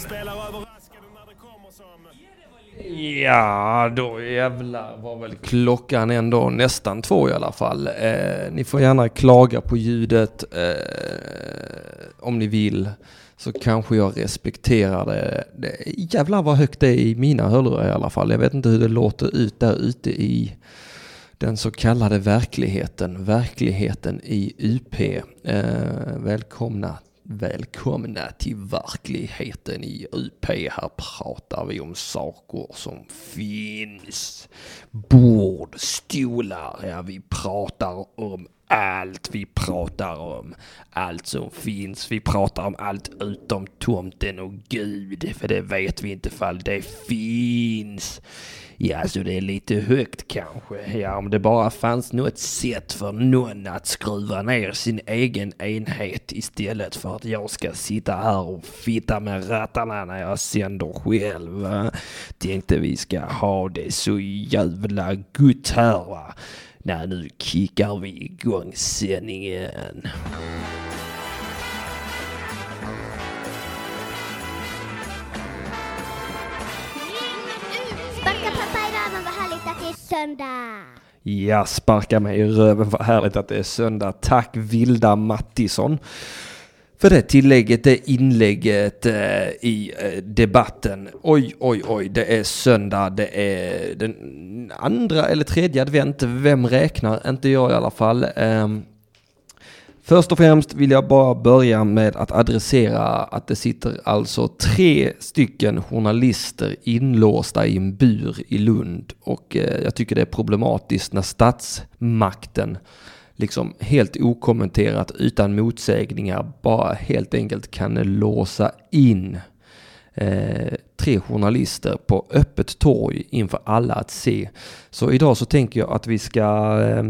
spelar överraskande när det kommer som... Ja, då jävlar var väl klockan ändå nästan två i alla fall. Eh, ni får gärna klaga på ljudet eh, om ni vill. Så kanske jag respekterar det. det. Jävlar vad högt det är i mina hörlurar i alla fall. Jag vet inte hur det låter ut där ute i den så kallade verkligheten. Verkligheten i UP. Eh, välkomna Välkomna till verkligheten i UP. Här pratar vi om saker som finns. Bord, stolar, ja vi pratar om allt. Vi pratar om allt som finns. Vi pratar om allt utom tomten och Gud. För det vet vi inte fall det finns. Ja, så det är lite högt kanske. Ja, om det bara fanns något sätt för någon att skruva ner sin egen enhet istället för att jag ska sitta här och fitta med rattarna när jag sänder själv. Va? Tänkte vi ska ha det så jävla gott här va. Nej, nu kickar vi igång sändningen. Sparka pappa i röven, vad härligt att det är söndag! Ja, sparka mig i röven. Vad härligt att det är söndag. Tack Vilda Mattisson för det tillägget, det inlägget eh, i eh, debatten. Oj, oj, oj, det är söndag, det är den andra eller tredje advent. Vem räknar? Inte jag i alla fall. Eh, Först och främst vill jag bara börja med att adressera att det sitter alltså tre stycken journalister inlåsta i en bur i Lund och eh, jag tycker det är problematiskt när statsmakten liksom helt okommenterat utan motsägningar bara helt enkelt kan låsa in eh, tre journalister på öppet torg inför alla att se. Så idag så tänker jag att vi ska eh,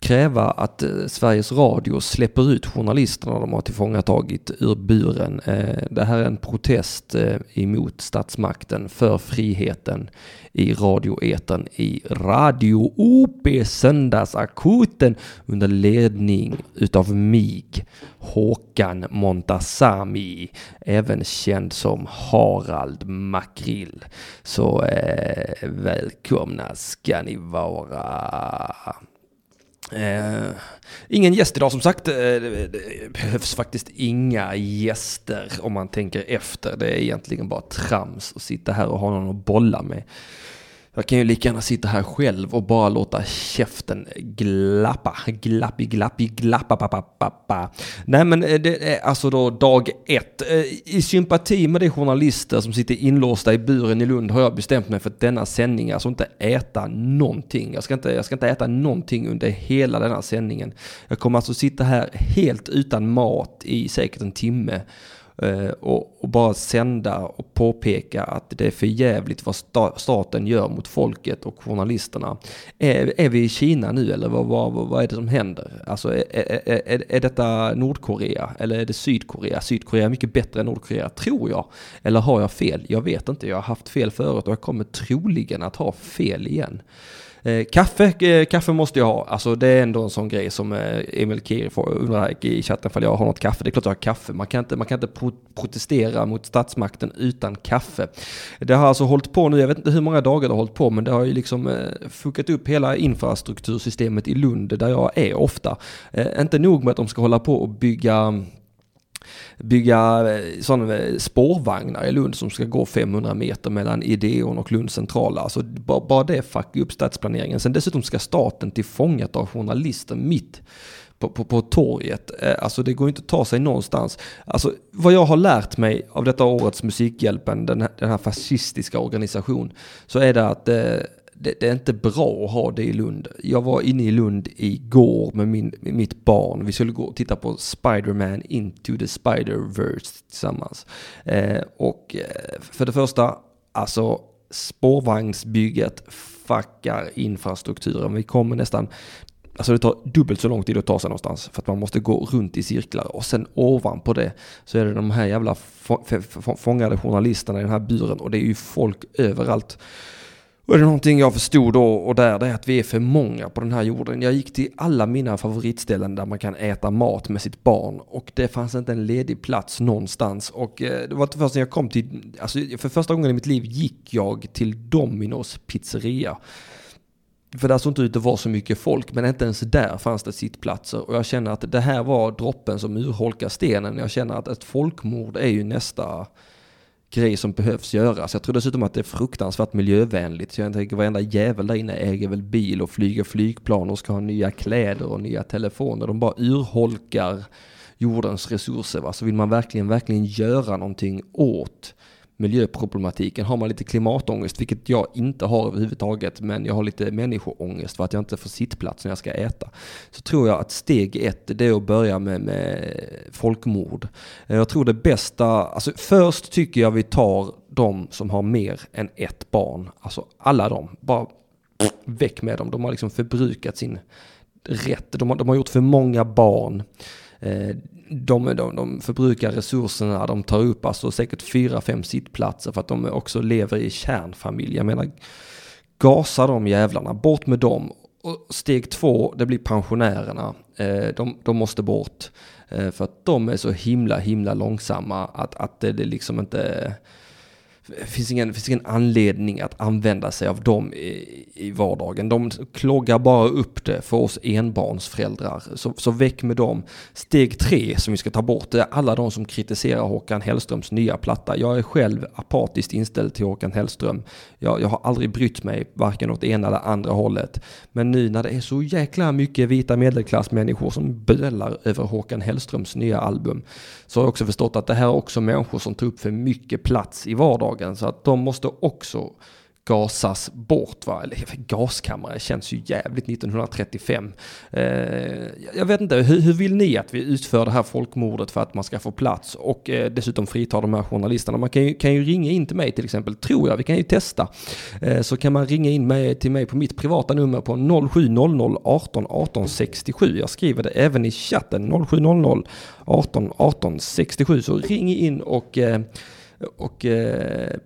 kräva att eh, Sveriges Radio släpper ut journalisterna de har tillfångatagit ur buren. Eh, det här är en protest eh, emot statsmakten för friheten i radioeten i Radio OP Söndagsakuten under ledning utav mig, Håkan Montasami, även känd som Harald Makrill. Så eh, välkomna ska ni vara. Eh, ingen gäst idag som sagt. Eh, det behövs faktiskt inga gäster om man tänker efter. Det är egentligen bara trams att sitta här och ha någon att bolla med. Jag kan ju lika gärna sitta här själv och bara låta käften glappa. Glappi, glappi, glappa, pappa, pappa. Nej men eh, det är alltså då dag ett. Eh, I sympati med de journalister som sitter inlåsta i buren i Lund har jag bestämt mig för att denna sändning, alltså inte äta någonting. Jag ska inte, jag ska inte äta någonting under hela denna sändningen. Jag kommer alltså sitta här helt utan mat i säkert en timme Eh, och, och, bara sända och påpeka att det är för jävligt vad sta, staten gör mot folket och journalisterna. Är, är vi i Kina nu eller vad, vad, vad är det som händer? Alltså är, är, är, är detta Nordkorea eller är det Sydkorea? Sydkorea är mycket bättre än Nordkorea, tror jag. Eller har jag fel? Jag vet inte, jag har haft fel förut och jag kommer troligen att ha fel igen. Eh, kaffe, eh, kaffe måste jag ha. Alltså det är ändå en sån grej som eh, Emil Kiri undrar i chatten ifall jag har något kaffe. Det är klart jag har kaffe. Man kan inte, man kan inte pro protestera mot statsmakten utan kaffe. Det har alltså hållit på nu, jag vet inte hur många dagar det har hållit på, men det har ju liksom eh, fuckat upp hela infrastruktursystemet i Lund där jag är ofta. Eh, inte nog med att de ska hålla på och bygga bygga eh, sådana eh, spårvagnar i Lund som ska gå 500 meter mellan Ideon och Lunds central. Alltså bara, bara det fuckar upp stadsplaneringen. Sen dessutom ska staten tillfångat av journalister mitt på, på, på torget. Eh, alltså det går inte att ta sig någonstans. Alltså vad jag har lärt mig av detta årets Musikhjälpen, den här, den här fascistiska organisation, så är det att eh, det, det, är inte bra att ha det i Lund. Jag var inne i Lund igår med, min, med mitt barn. Vi skulle gå och titta på Spiderman Into the Spider-Verse tillsammans. Eh, och eh, för det första, alltså spårvagnsbygget fuckar infrastrukturen. Vi kommer nästan, Alltså det tar dubbelt så lång tid att ta sig någonstans för att man måste gå runt i cirklar och sen ovanpå det så är det de här jävla fångade journalisterna i den här buren och det är ju folk överallt. Och det är någonting jag förstod då och där, det är att vi är för många på den här jorden. Jag gick till alla mina favoritställen där man kan äta mat med sitt barn och det fanns inte en ledig plats någonstans. Och eh, det var inte först när jag kom till, alltså för första gången i mitt liv gick jag till Dominos pizzeria. För där såg inte ut att vara så mycket folk, men inte ens där fanns det sittplatser. Och jag känner att det här var droppen som urholkar stenen. Jag känner att ett folkmord är ju nästa grej som behövs göras. Jag tror dessutom att det är fruktansvärt miljövänligt. Så jag tänker varenda jävel där inne äger väl bil och flyger flygplan och ska ha nya kläder och nya telefoner. De bara urholkar jordens resurser. Va? Så vill man verkligen, verkligen göra någonting åt miljöproblematiken. Har man lite klimatångest, vilket jag inte har överhuvudtaget, men jag har lite människoångest för att jag inte får sittplats när jag ska äta. Så tror jag att steg ett, det är att börja med, med folkmord. Jag tror det bästa, alltså först tycker jag vi tar de som har mer än ett barn. Alltså alla de, bara väck med dem. De har liksom förbrukat sin rätt. De har, de har gjort för många barn. Eh, de, de, de förbrukar resurserna, de tar upp alltså säkert fyra, fem sittplatser för att de också lever i kärnfamilj. Jag menar, gasa de jävlarna, bort med dem. Och steg två, det blir pensionärerna. Eh, de, de måste bort. Eh, för att de är så himla, himla långsamma att, att det, det liksom inte det finns ingen, finns ingen anledning att använda sig av dem i, i vardagen. De kloggar bara upp det för oss enbarnsföräldrar. Så, så väck med dem. Steg tre som vi ska ta bort det är alla de som kritiserar Håkan Hellströms nya platta. Jag är själv apatiskt inställd till Håkan Hellström. Jag, jag har aldrig brytt mig varken åt ena eller andra hållet. Men nu när det är så jäkla mycket vita medelklassmänniskor som bölar över Håkan Hellströms nya album så har jag också förstått att det här är också människor som tar upp för mycket plats i vardagen så att de måste också gasas bort. Va? Eller gaskammare känns ju jävligt 1935. Eh, jag vet inte, hur, hur, vill ni att vi utför det här folkmordet för att man ska få plats och eh, dessutom frita de här journalisterna? Man kan ju, kan ju ringa in till mig till exempel, tror jag, vi kan ju testa. Eh, så kan man ringa in mig, till mig på mitt privata nummer på 0700 18 18 67. Jag skriver det även i chatten 0700 18 18 67. Så ring in och eh, och eh,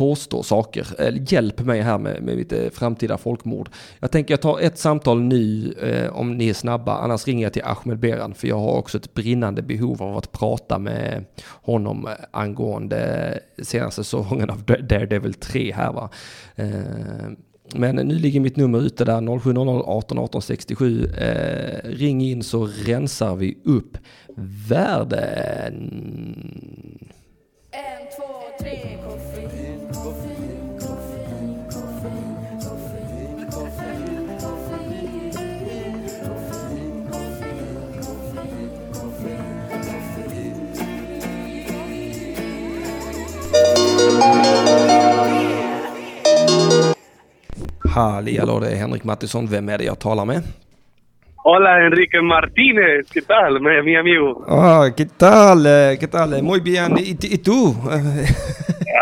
påstå saker. Eh, hjälp mig här med, med mitt eh, framtida folkmord. Jag tänker jag tar ett samtal nu eh, om ni är snabba, annars ringer jag till Ahmed Beran för jag har också ett brinnande behov av att prata med honom eh, angående senaste säsongen av Daredevil 3 här va. Eh, men nu ligger mitt nummer ute där 0700 18 18 67. Eh, ring in så rensar vi upp världen. En, två, tre, kom. Halli hallå, det är Henrik Mattisson. Vem är det jag talar med? Hola Enrique Martínez, ¿qué tal, mi amigo? Ah, ¿qué tal? Eh, ¿Qué tal? Muy bien. ¿Y, y tú?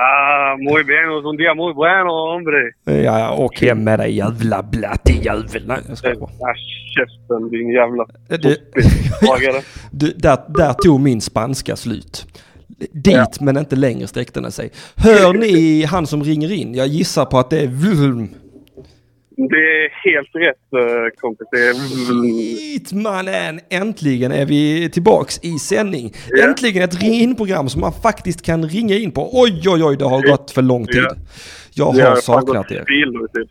ah, muy bien. Es un día muy bueno, hombre. Ja, ja, åk hem med dig jävla blattejävel. Nej, jag skojar bara. Ah, käften din jävla du, du, där, där tog min spanska slut. Dit ja. men inte längre sträckte den sig. Hör ni han som ringer in? Jag gissar på att det är Vlm. Det är helt rätt eh, kompis. Skit mannen! Äntligen är vi tillbaks i sändning. Yeah. Äntligen ett ring in-program som man faktiskt kan ringa in på. Oj, oj, oj, det har gått för lång tid. Yeah. Jag har saknat er.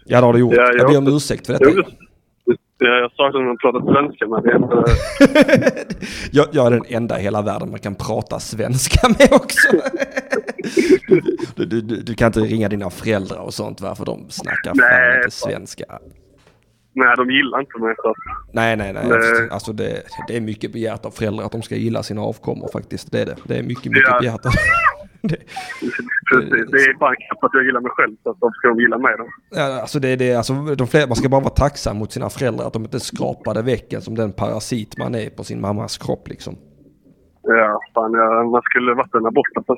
Ja, det har du gjort. jag, jag ber om ursäkt för detta. Jag saknar när man pratar svenska med. Det jag, jag är den enda i hela världen man kan prata svenska med också. du, du, du, du, kan inte ringa dina föräldrar och sånt varför de snackar nej, inte svenska. Nej, de gillar inte mig så. Nej, nej, nej. Det... Alltså det, det är mycket begärt av föräldrar att de ska gilla sina avkommor faktiskt. Det är det. Det är mycket, mycket ja. begärt. Precis, det är bara knappt att jag gillar mig själv så att de ska gilla mig då. Ja, alltså det, det, alltså de flera, man ska bara vara tacksam mot sina föräldrar att de inte skrapade väcken som den parasit man är på sin mammas kropp liksom. Ja, fan ja, man skulle varit en abort alltså.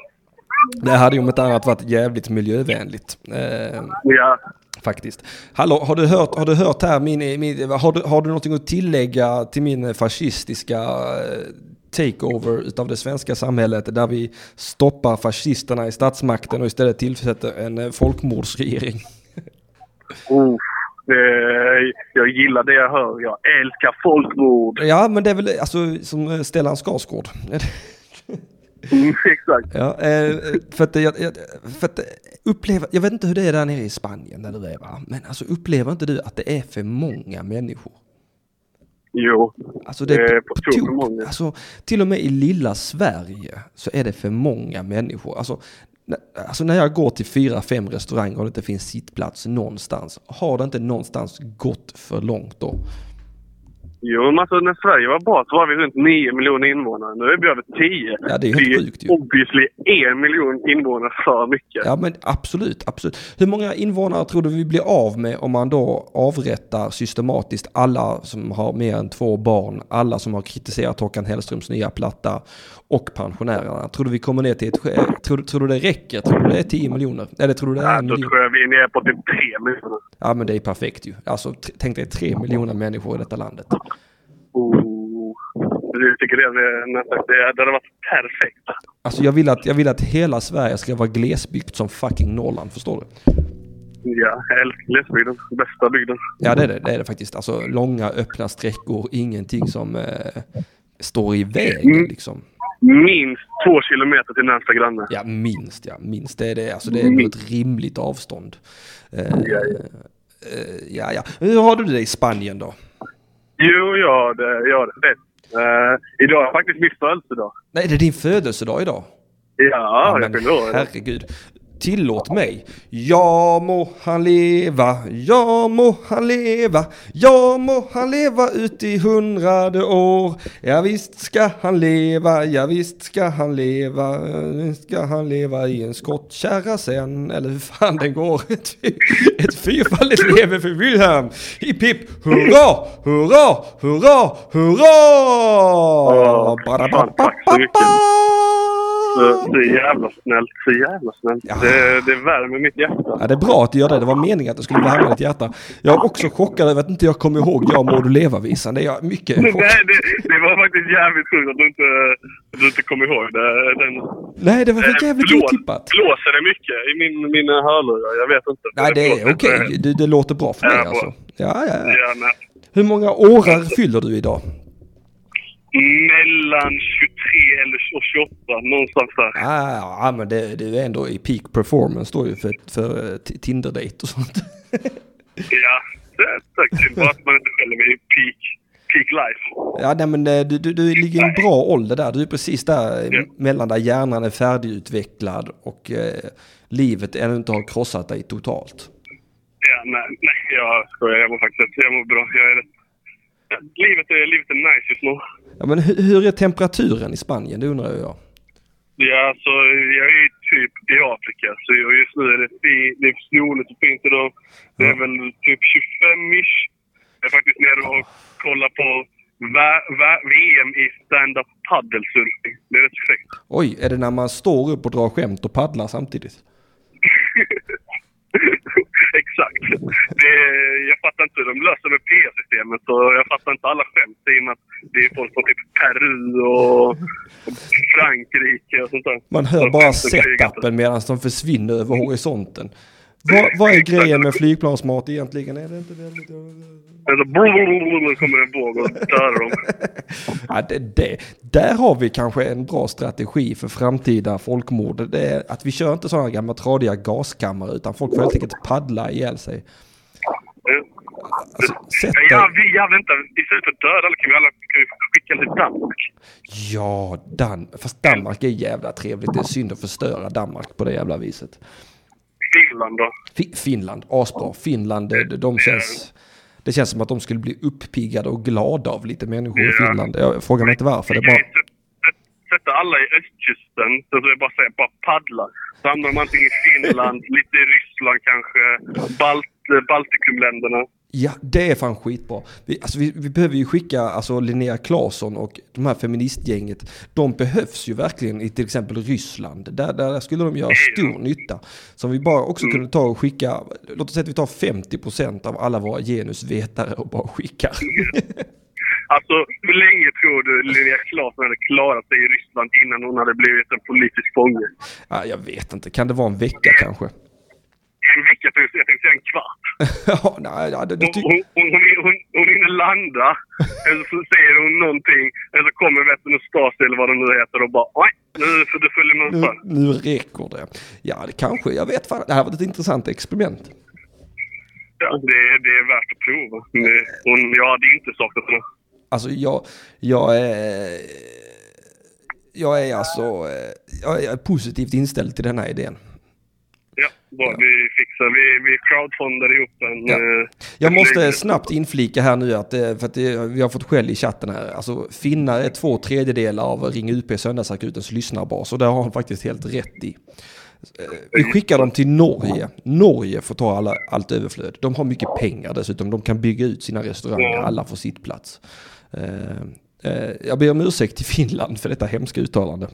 Det hade ju om ett annat varit jävligt miljövänligt. Eh, ja. Faktiskt. Hallå, har du hört, har du hört här min, min har, du, har du någonting att tillägga till min fascistiska eh, takeover utav det svenska samhället där vi stoppar fascisterna i statsmakten och istället tillsätter en eh, folkmordsregering. Oh, det, jag gillar det jag hör. Jag älskar folkmord. Ja, men det är väl alltså som Stellan Skarsgård. Mm, exakt. Ja, eh, för att, jag, jag- för att uppleva, jag vet inte hur det är där nere i Spanien där du är va, men alltså upplever inte du att det är för många människor? Jo, Alltså det är är på, tok för många. Alltså till och med i lilla Sverige så är det för många människor. Alltså, alltså när jag går till fyra, fem restauranger och det inte finns sittplats någonstans, har det inte någonstans gått för långt då? Jo men alltså när Sverige var bra så var vi runt 9 miljoner invånare. Nu är vi över 10. Ja, det är helt det är sjukt ju. obviously en miljon invånare för mycket. Ja men absolut, absolut. Hur många invånare tror du vi blir av med om man då avrättar systematiskt alla som har mer än två barn, alla som har kritiserat Håkan Hellströms nya platta och pensionärerna? Tror du vi kommer ner till ett... sk- Tror, du- tror du det räcker? Tror du det är 10 miljoner? Eller tror du det är Ja, en då miljon? tror jag vi är nere på typ 3 miljoner. Ja men det är perfekt ju. Alltså tänk dig tre miljoner människor i detta landet. Oh. Jag tycker det, är det, hade varit perfekt. Alltså jag vill, att, jag vill att hela Sverige ska vara glesbyggt som fucking Norrland, förstår du? Ja, jag älskar glesbygden. Bästa bygden. Ja det är det, det är det faktiskt. Alltså långa öppna sträckor, ingenting som eh, står i vägen Mm. liksom. Minst två kilometer till närmsta granne. Ja minst ja, minst. Det är det. Alltså det är ändå ett rimligt avstånd. Eh, Ja, ja. eh, ja, ja. Hur har du det i Spanien då? Jo, ja, det gör det. Uh, idag är faktiskt min födelsedag. Nej, det är din födelsedag idag. Ja, jag men fyller år. herregud. Tillåt mig. Ja må han leva, ja må han leva, ja må han leva ut i hundrade år. Ja visst ska han leva, ja visst ska han leva, visst ska han leva i en skottkärra sen. Eller hur fan den går. Ett, ett fyrfaldigt leve för Wilhelm. Hipp hipp, hurra, hurra, hurra, hurra! Fan, tack så mycket. Så, så jävla snällt. Så jävla snällt. Ja. Det, det värmer mitt hjärta. Ja, det är bra att du gör det. Det var meningen att det skulle värma ditt hjärta. Jag är också chockad över att inte jag kommer ihåg Jag må du leva-visan. Det är jag mycket Nej, chockad. det, det var faktiskt jävligt sjukt att du inte, du inte kom ihåg det. Den, Nej, det var för jävligt Blå- otippat. Blåser det mycket i min, mina hörlurar? Jag vet inte. Nej, det är blåser okej. inte. Det, det låter bra för mig Ja, alltså. Ja, ja, ja. Nej. Hur många årar fyller du idag? Mellan 23 eller och 28, någonstans där. Ah, ja, men det, det är ändå i peak performance då ju för, för eh, Tinder-date och sånt. Ja, det är till bara att man inte själv är i peak, peak life. Ja, nej, men eh, du, du, du ligger i en bra ålder där. Du är precis där Ja. mellan där hjärnan är färdigutvecklad och eh, livet ännu inte har krossat dig totalt. Ja, nej, nej, jag skojar. Jag mår faktiskt jag mår bra. Jag är rätt... livet, är, livet är nice just nu. Ja, men hur, hur är temperaturen i Spanien? Det undrar jag. Ja, alltså, jag är typ i Afrika, så just nu är det, fi- det är soligt och fint idag. Det är väl typ 25-ish. Jag är faktiskt nere och kollar på va- va- VM i stand-up paddelsurfing. Det är rätt fräckt. Oj, är det när man står upp och drar skämt och paddlar samtidigt? Exakt. Det, jag fattar inte hur de löser med P-systemet och jag fattar inte alla skämt i och med att det är folk från typ Peru och Frankrike och sånt där. Man hör bara setupen medan de försvinner över horisonten. Vad, vad är grejen med flygplansmat egentligen? Är det inte väldigt... Alltså, brrrr, kommer en våg och dödar dem. Ja, det, det. Där har vi kanske en bra strategi för framtida folkmord. Det är att vi kör inte sådana gamla tradiga gaskammare utan folk får helt enkelt paddla ihjäl sig. Alltså, sätt Ja, dig- vi, ja, vänta. Istället för att döda alla kan vi alla kan vi skicka till Danmark. Ja, Dan fast Danmark är jävla trevligt. Det är synd att förstöra Danmark på det jävla viset. Finland då. Fi- Finland, asbra. Finland, de, de känns... Det känns som att de skulle bli uppiggade och glada av lite människor i. Finland. Jag frågar mig inte varför. Det är bara... sätta- alla i östkusten. Så att jag bara säger bara paddla. Så hamnar de antingen i Finland, lite i Ryssland kanske, Balt, Baltikumländerna. Ja, det är fan skitbra. Vi, alltså, vi, vi behöver ju skicka alltså, Linnea Claesson och de här feministgänget. De behövs ju verkligen i till exempel Ryssland. Där, där skulle de göra stor nytta. Så om vi bara också Mm. kunde ta och skicka, låt oss säga att vi tar 50% av alla våra genusvetare och bara skickar. Alltså, hur länge tror du Linnea Claesson hade klarat sig i Ryssland innan hon hade blivit en politisk fånge? ja, jag vet inte, kan det vara en vecka kanske? En vecka? jag tänkte, säga en kvart. ja, nej, ja, det, det ty- hon, hon, hon, hon, hon hinner landa, eller så säger hon någonting, eller så kommer Vättern och Stasi eller vad de nu heter och bara oj, nu får du följa med nu, nu räcker det. Ja, det kanske, jag vet fan. Det här var ett intressant experiment. Ja, det, det är värt att prova. Det, hon, jag hade inte saknat henne. Alltså jag, jag är... Jag är alltså... eh, Jag är positivt inställd till den här idén. Ja, bra. Vi fixar, vi, vi crowdfundar ihop en... Ja. eh, Jag måste snabbt inflika här nu att, eh, för att det, vi har fått skäll i chatten här. Alltså finnar är två tredjedelar av Ring UP Söndagsakutens lyssnarbas och det har han faktiskt helt rätt i. Eh, Vi skickar dem till Norge. Norge får ta alla, allt överflöd. De har mycket pengar dessutom. De kan bygga ut sina restauranger. Ja. Alla får sitt plats. Jag ber om ursäkt till Finland för detta hemska uttalande.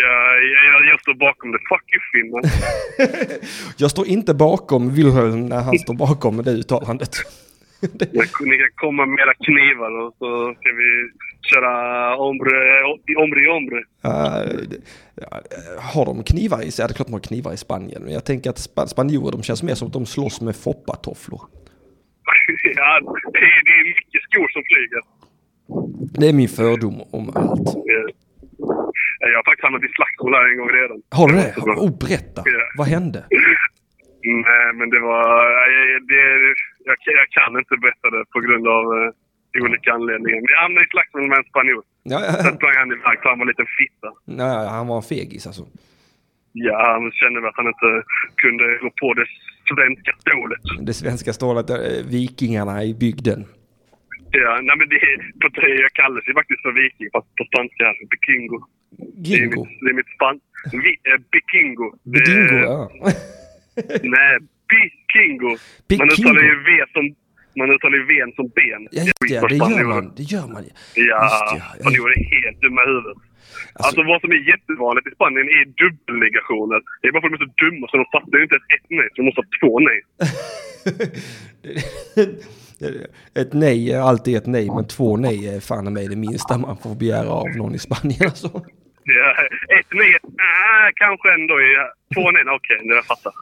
Ja, jag, jag står bakom det. Fuck you Finland. Jag står inte bakom Wilhelm när han står bakom det uttalandet. Ni kan komma med era knivar och så ska vi köra ombre, ombre ombre. Ja, har de knivar i sig? Ja, det är klart de har knivar i Spanien. Men jag tänker att spa- spanjorer, de känns mer som att de slåss med foppatofflor. Ja, det är, det är mycket skor som flyger. Det är min fördom om allt. Eh, Jag har faktiskt hamnat i slagsmål här en gång redan. Har du det? Oh, berätta. Ja. Vad hände? Nej, men det var... nej, Det, jag, jag kan inte berätta det på grund av eh, olika anledningar. Men jag hamnade i slagsmål med en spanjor. Ja, Sen ja, sprang han iväg för han var en liten fitta. nej, han var en fegis alltså. Ja, han kände väl att han inte kunde gå på det svenska stålet. Det svenska stålet, eh, vikingarna i bygden. Ja, nej men det, på, jag kallas ju faktiskt för viking, fast på spanska bikingo. Det är Gingo. mitt, det är mitt span... Vi, eh, bikingo. Det- Bidingo, ja. Nej, bikingo. Man Bikingo. uttalar ju V som... Man uttalar ju V som ben. Ja, just det, det gör man. Det gör man. Ja, Just det, ja. spanjorer är helt dumma huvudet. Alltså, vad som är jättevanligt i Spanien är dubbelnegationer. Det är bara för att de är så dumma så de fattar ju inte ett, ett nej, så de måste ha två nej. ett nej är alltid ett nej, men två nej är fan mig det minsta man får begära av någon i Spanien. Alltså. Ja, ett nej, ah, kanske ändå. Ja. Två nej, okej, okay, jag fattar.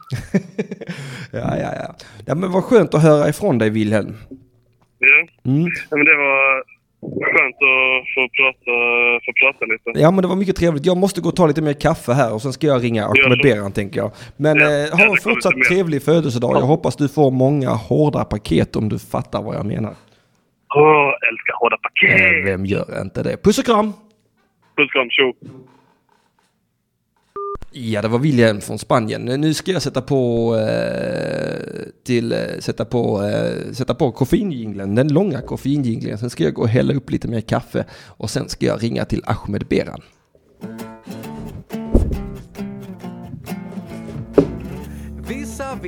ja, ja, ja. ja, men vad skönt att höra ifrån dig Wilhelm. Ja. Mm. ja men det var skönt att få prata, få prata lite. Ja, men det var mycket trevligt. Jag måste gå och ta lite mer kaffe här och sen ska jag ringa Ahmed. Beran tänker jag. Men Ja, eh, ha en fortsatt trevlig födelsedag. Jag hoppas du får många hårda paket om du fattar vad jag menar. Åh, älskar hårda Eh, paket! vem gör inte det? Puss och kram! Puss kram, tjo! Ja, det var William från Spanien. Nu ska jag sätta på eh, till eh, sätta på eh, sätta på koffeinjinglen, den långa koffeinjinglen. Sen ska jag gå och hälla upp lite mer kaffe och sen ska jag ringa till Ahmed Beran.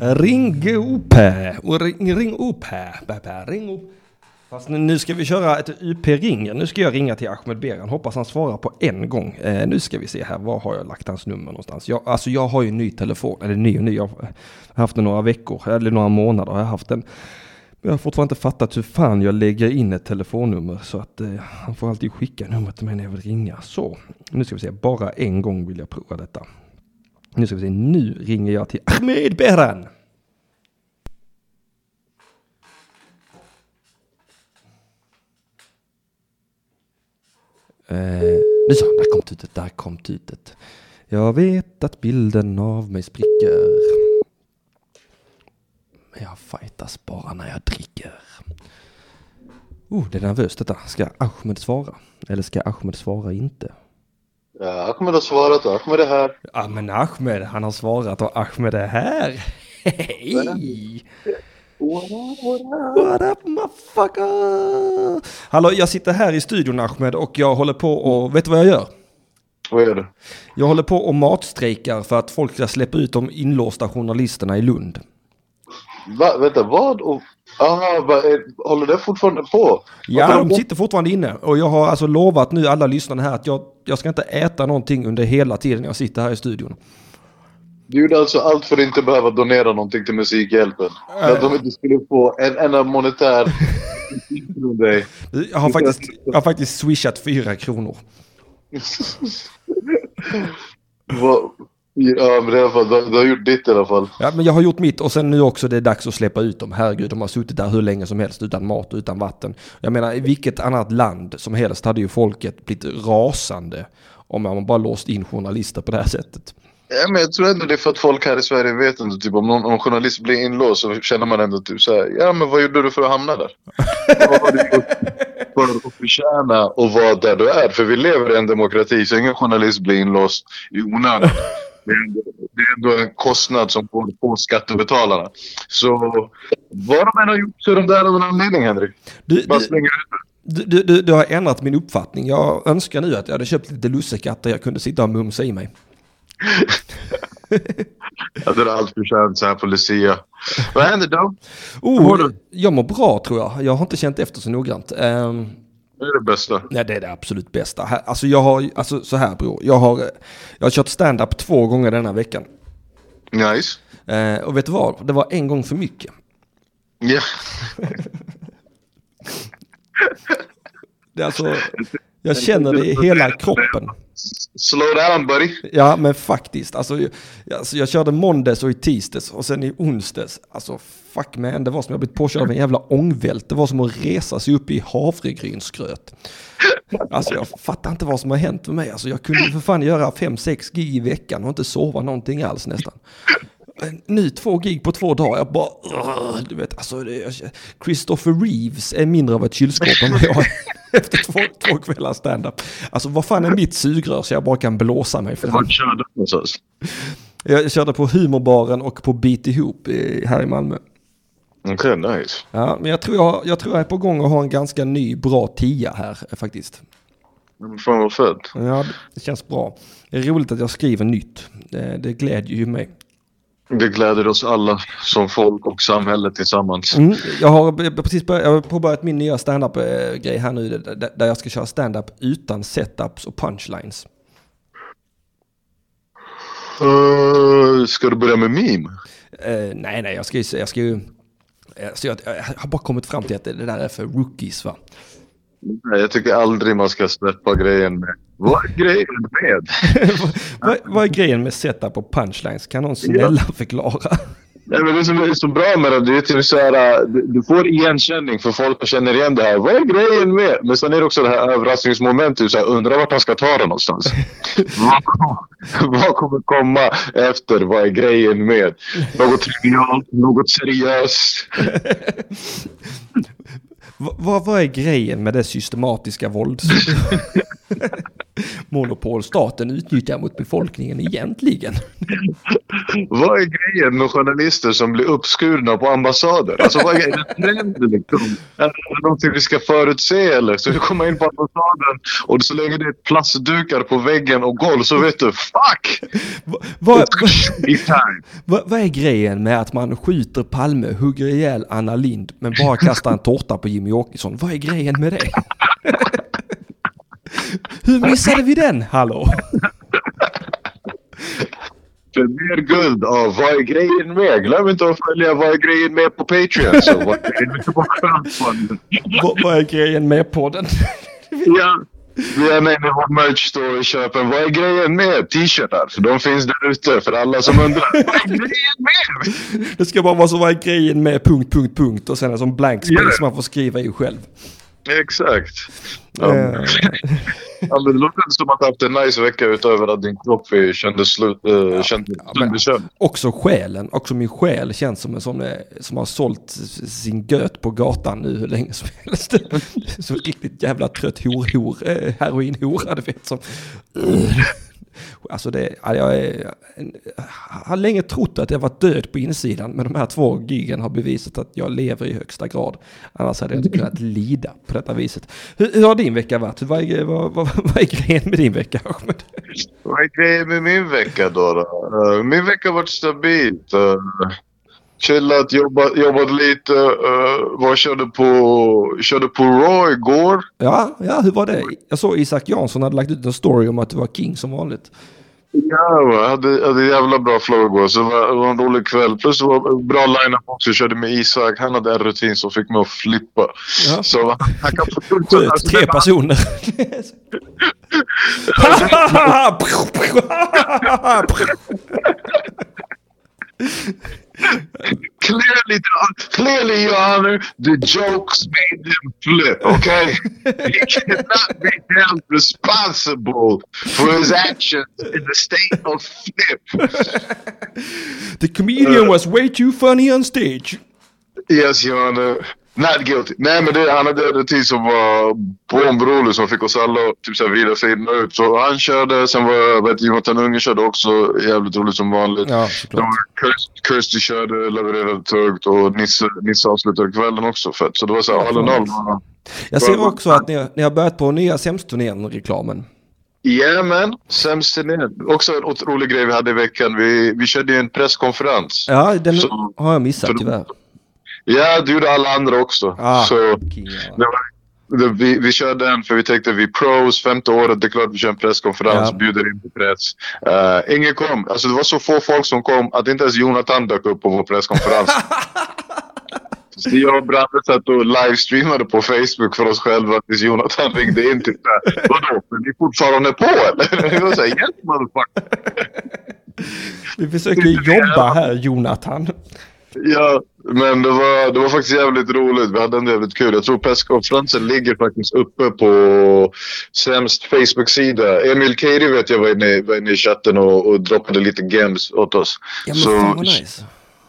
Ring upp här. Och Ring, ring upp här. Ring upp. Fast nu- nu ska vi köra ett UP-ring. Nu ska jag ringa till Ahmed Beran. Hoppas han svarar på en gång. Eh, nu ska vi se här. Var har jag lagt hans nummer någonstans? Jag, alltså jag har ju en ny telefon. Eller ny och ny. Jag har haft den några veckor. Eller några månader har jag haft den. Men jag har fortfarande inte fattat hur fan jag lägger in ett telefonnummer. Så att eh, han får alltid skicka numret till mig när jag vill ringa. Så. Nu ska vi se. Bara en gång vill jag prova detta. Nu ska vi se. Nu ringer jag till Ahmed Behran. Eh, nu så, där kom tutet, där kom tutet. Jag vet att bilden av mig spricker. Men jag fightas bara när jag dricker. Oh, det är nervöst detta. Ska Ahmed svara? Eller ska Ahmed svara inte? Ja, Ahmed har svarat och Ahmed är här. Ja men Ahmed, han har svarat och Ahmed är här. Hej! What up motherfucker? Hallå, jag sitter här i studion Ahmed och jag håller på och, vet du vad jag gör? Vad är det? Jag håller på och matstrejkar för att folk ska släppa ut de inlåsta journalisterna i Lund. Va? Vänta, vad? Och, va, är, håller det fortfarande på? Ja, de sitter fortfarande inne och jag har alltså lovat nu alla lyssnare här att jag, jag ska inte äta någonting under hela tiden jag sitter här i studion. Du gjorde alltså allt för att inte behöva donera någonting till Musikhjälpen. För att de inte skulle få en enda monetär från dig. Jag har faktiskt, jag har faktiskt swishat fyra kronor. Ja, men i alla fall, du, du har gjort ditt i alla fall. Ja, men jag har gjort mitt och sen nu också det är dags att släppa ut dem. Herregud, de har suttit där hur länge som helst utan mat och utan vatten. Jag menar, i vilket annat land som helst hade ju folket blivit rasande om man bara låst in journalister på det här sättet. Ja, men jag tror ändå det är för att folk här i Sverige vet inte, typ om någon om journalist blir inlåst så känner man ändå typ så här, ja men vad gjorde du för att hamna där? vad har du gjort för att förtjäna att vara där du är? För vi lever i en demokrati så ingen journalist blir inlåst i onödan. Det är, ändå, en kostnad som går på skattebetalarna. Så vad de än har gjort så är de där av en anledning Henrik. Du, Bara du, ut du, du, du har ändrat min uppfattning. Jag önskar nu att jag hade köpt lite lussekatter jag kunde sitta och mumsa i mig. Jag är allt förtjänt så här på Lucia. Vad händer då? Oh, mår jag mår bra tror jag. Jag har inte känt efter så noggrant. Ehm, Det är det bästa. Nej, det är det absolut bästa. Alltså jag har, alltså så här bror. Jag har, jag har kört stand-up två gånger denna veckan. Nice. Eh, och vet du vad? Det var en gång för mycket. Ja. Det är alltså, jag känner det i hela kroppen. Slow down buddy. Ja, men faktiskt. Alltså, jag, alltså, jag körde måndags och i tisdags och sen i onsdags. Alltså fuck man, det var som jag blivit påkörd av en jävla ångvält. Det var som att resa sig upp i havregrynsgröt. Alltså jag fattar inte vad som har hänt med mig. Alltså jag kunde för fan göra 5-6 gig i veckan och inte sova någonting alls nästan. Nu två gig på två dagar, jag bara... Du vet, alltså det, Christopher Reeves är mindre av ett kylskåp än vad jag är efter två, två kvällar stand-up. Alltså vad fan är mitt sugrör så jag bara kan blåsa mig du någonstans? Jag körde på humorbaren och på Beat ihop i- här i Malmö. Okej, nice. Ja, men jag tror jag, jag tror jag är på gång att ha en ganska ny bra tia här eh, faktiskt. Fan vad fett. Ja, det känns bra. Det är roligt att jag skriver nytt. Det, det glädjer ju mig. Det gläder oss alla som folk och samhälle tillsammans. Mm, jag har precis börjat, jag har påbörjat min nya stand-up-grej här nu där- jag ska köra stand-up utan setups och punchlines. Uh, ska du börja med meme? Eh, nej, nej, jag ska ju... Jag, ska ju eh, så jag, jag har bara kommit fram till att det det där är för rookies va. Nej, jag tycker aldrig man ska släppa grejen med. Vad är grejen med? vad, vad är grejen med setup och punchlines? Kan någon snälla förklara? Nej, men det som är så bra med det, det är typ så här, du, får igenkänning för folk känner igen det här. Vad är grejen med? Men sen är det också det här överraskningsmomentet, du så här, undrar vart han ska ta det någonstans. vad, kom- vad kommer komma efter? Vad är grejen med? Något trivialt, något seriöst. Va- Vad, vad är grejen med det systematiska vålds... Monopol staten utnyttjar mot befolkningen egentligen? Vad är grejen med journalister som blir uppskurna på ambassader? Alltså vad är grejen? Trend liksom? Är det någonting vi ska förutse eller? Så du kommer in på ambassaden och så länge det är plastdukar på väggen och golv så vet du fuck! Va- Vad time. va, vad är grejen med att man skjuter Palme, hugger ihjäl Anna Lind men bara kastar en tårta på Jimmy Åkesson? Vad är grejen med det? Hur missade vi den? Hallå? För mer guld av vad är grejen med? Glöm inte att följa vad är grejen med på Patreon. Så vad är grejen med på? Vad, är grejen med podden? Ja. Vi är med vår merch store i Köpen. Vad är grejen med t-shirtar? För de finns där ute för alla som undrar. Vad är grejen med? Det ska bara vara så vad är grejen med punkt, punkt, punkt och sen en sån blank space Ja. man får skriva i själv. Exakt. Ja. Eh, Ja, men det låter som att du haft en nice vecka utöver att din kropp kändes slut, äh, kändes men- sönderkörd. också själen, också min själ känns som en sån eh, som har sålt sin göt på gatan nu hur länge som helst. Så riktigt jävla trött hor-hor, eh, heroin-hora du vet som. Alltså det, jag är, har länge trott att jag varit död på insidan, men de här två gigen har bevisat att jag lever i högsta grad. Annars hade jag inte kunnat lida på detta viset. Hur, hur har din vecka varit? Vad är, vad, vad, vad är grejen med din vecka, Ahmed? Vad är grejen med min vecka då? då? Eh, min vecka har varit stabilt. Eh, Chillat, jobbat, jobbat lite. Uh, var körde på, körde på Raw igår. Ja, ja, hur var det? Jag såg Isak Jansson hade lagt ut en story om att du var king som vanligt. Ja, jag hade, hade jävla bra flow igår. Så det var, det var en rolig kväll. Plus det var bra line-up också. Jag körde med Isak. Han hade en rutin som fick mig att flippa. Ja. Så han kan få Sköt tre personer. Clearly, clearly, Your Honor, the jokes made him flip. Okay, he cannot be held responsible for his actions in the state of flip. The comedian was way too funny on stage. Yes, Your Honor. Not guilty. Nej, men det, han hade en rutin som var bombrolig som fick oss alla att typ, så här vrida sig in och ut. Så han körde, sen var vet, Jonathan Unge körde också jävligt roligt som vanligt. Ja, Kirsty körde, levererade tungt och Nisse, Nisse avslutade kvällen också fett. Så det var så här, all in all. Jag ser också att ni har, ni har börjat på nya Sämst-turnén-reklamen. Jajamän, sämst ner. Också en otrolig grej vi hade i veckan. Vi, vi körde ju en presskonferens. Ja, den Så- har jag missat tyvärr. Ja, det gjorde alla andra också. Ah, så det var, det, vi, vi körde den för vi tänkte vi pros, femte året, det är klart vi kör en presskonferens, Ja. bjuder in till press. Uh, ingen kom. Alltså det var så få folk som kom att inte ens Jonathan dök upp på vår presskonferens. Så jag och Bratte satt och livestreamade på Facebook för oss själva tills Jonathan ringde in till såhär, vadå, är ni fortfarande på eller? Jag var såhär, yes motherfucker. Vi försöker jobba här, Jonathan. Ja, men det var, det var faktiskt jävligt roligt. Vi hade en jävligt kul. Jag tror presskonferensen ligger faktiskt uppe på sämst Facebook-sida. Emil Keiri vet jag var inne, var inne i chatten och, och droppade lite games åt oss. Ja, men så, fan vad nice.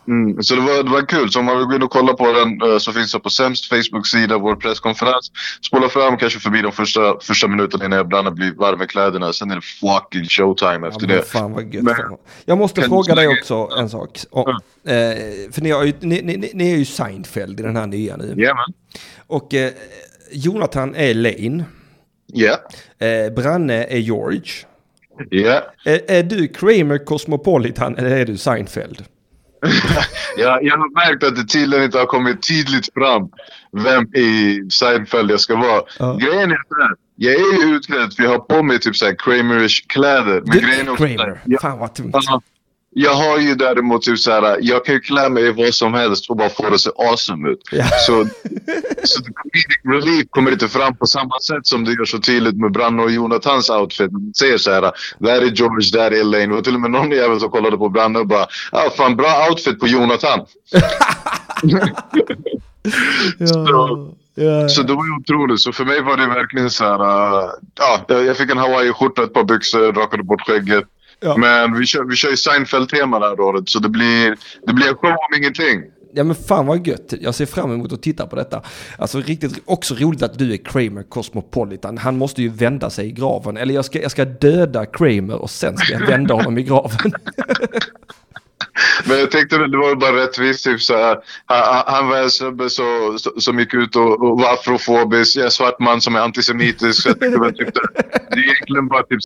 Mm, så det var, det var kul. Så om man vill gå in och kolla på den eh, så finns det på sämst Facebook-sida, vår presskonferens. Spola fram kanske förbi de första, första minuterna innan jag blandar blir varm i kläderna. Sen är det fucking showtime Ja, efter men det. fan vad gött. Men-. Jag måste fråga dig också en sak. Och, eh, för ni, har ju, ni, ni, ni är ju Seinfeld i den här nya nu. Jajamän. Och eh, Jonathan är Lane. Ja. Eh, Branne är George. Ja. Är, är du Kramer Cosmopolitan eller är du Seinfeld? Jag, jag har märkt att det tydligen inte har kommit tydligt fram vem i Seinfeld jag ska vara. Ja. Grejen är så här. Jag är ju utklädd för jag har på mig typ såhär Kramerish kläder. Men Du, grejen är Kramer. jag, Fan vad tungt. Ja, jag har ju däremot typ såhär, jag kan ju klä mig i vad som helst och bara få det att se awesome ut. Ja. Så, så comedic relief kommer inte fram på samma sätt som det gör så tydligt med Branne och Jonathans outfit. Man ser såhär, där är George, där är Elaine. Var till och med någon jävel som kollade på Branne och bara, ah, fan bra outfit på Jonathan. Så- Ja. Så det var ju otroligt. Så för mig var det verkligen så här. äh, ja, jag jag fick en Hawaii-skjorta, ett par byxor, rakade bort skägget. Ja. Men vi kör, vi kör ju Seinfeld-tema det här året. Så det blir, det blir show om ingenting. Ja men fan vad gött. Jag ser fram emot att titta på detta. Alltså riktigt också roligt att du är Kramer Cosmopolitan. Han måste ju vända sig i graven. Eller jag ska, jag ska döda Kramer och sen ska jag vända honom i graven. Men jag tänkte väl, det var bara rättvist. Typ, så här, han, han var en snubbe så, så- som gick ut och, och var afrofobisk. Jag är svart man som är antisemitisk. Så jag tänkte väl, typ, det, är egentligen bara typ.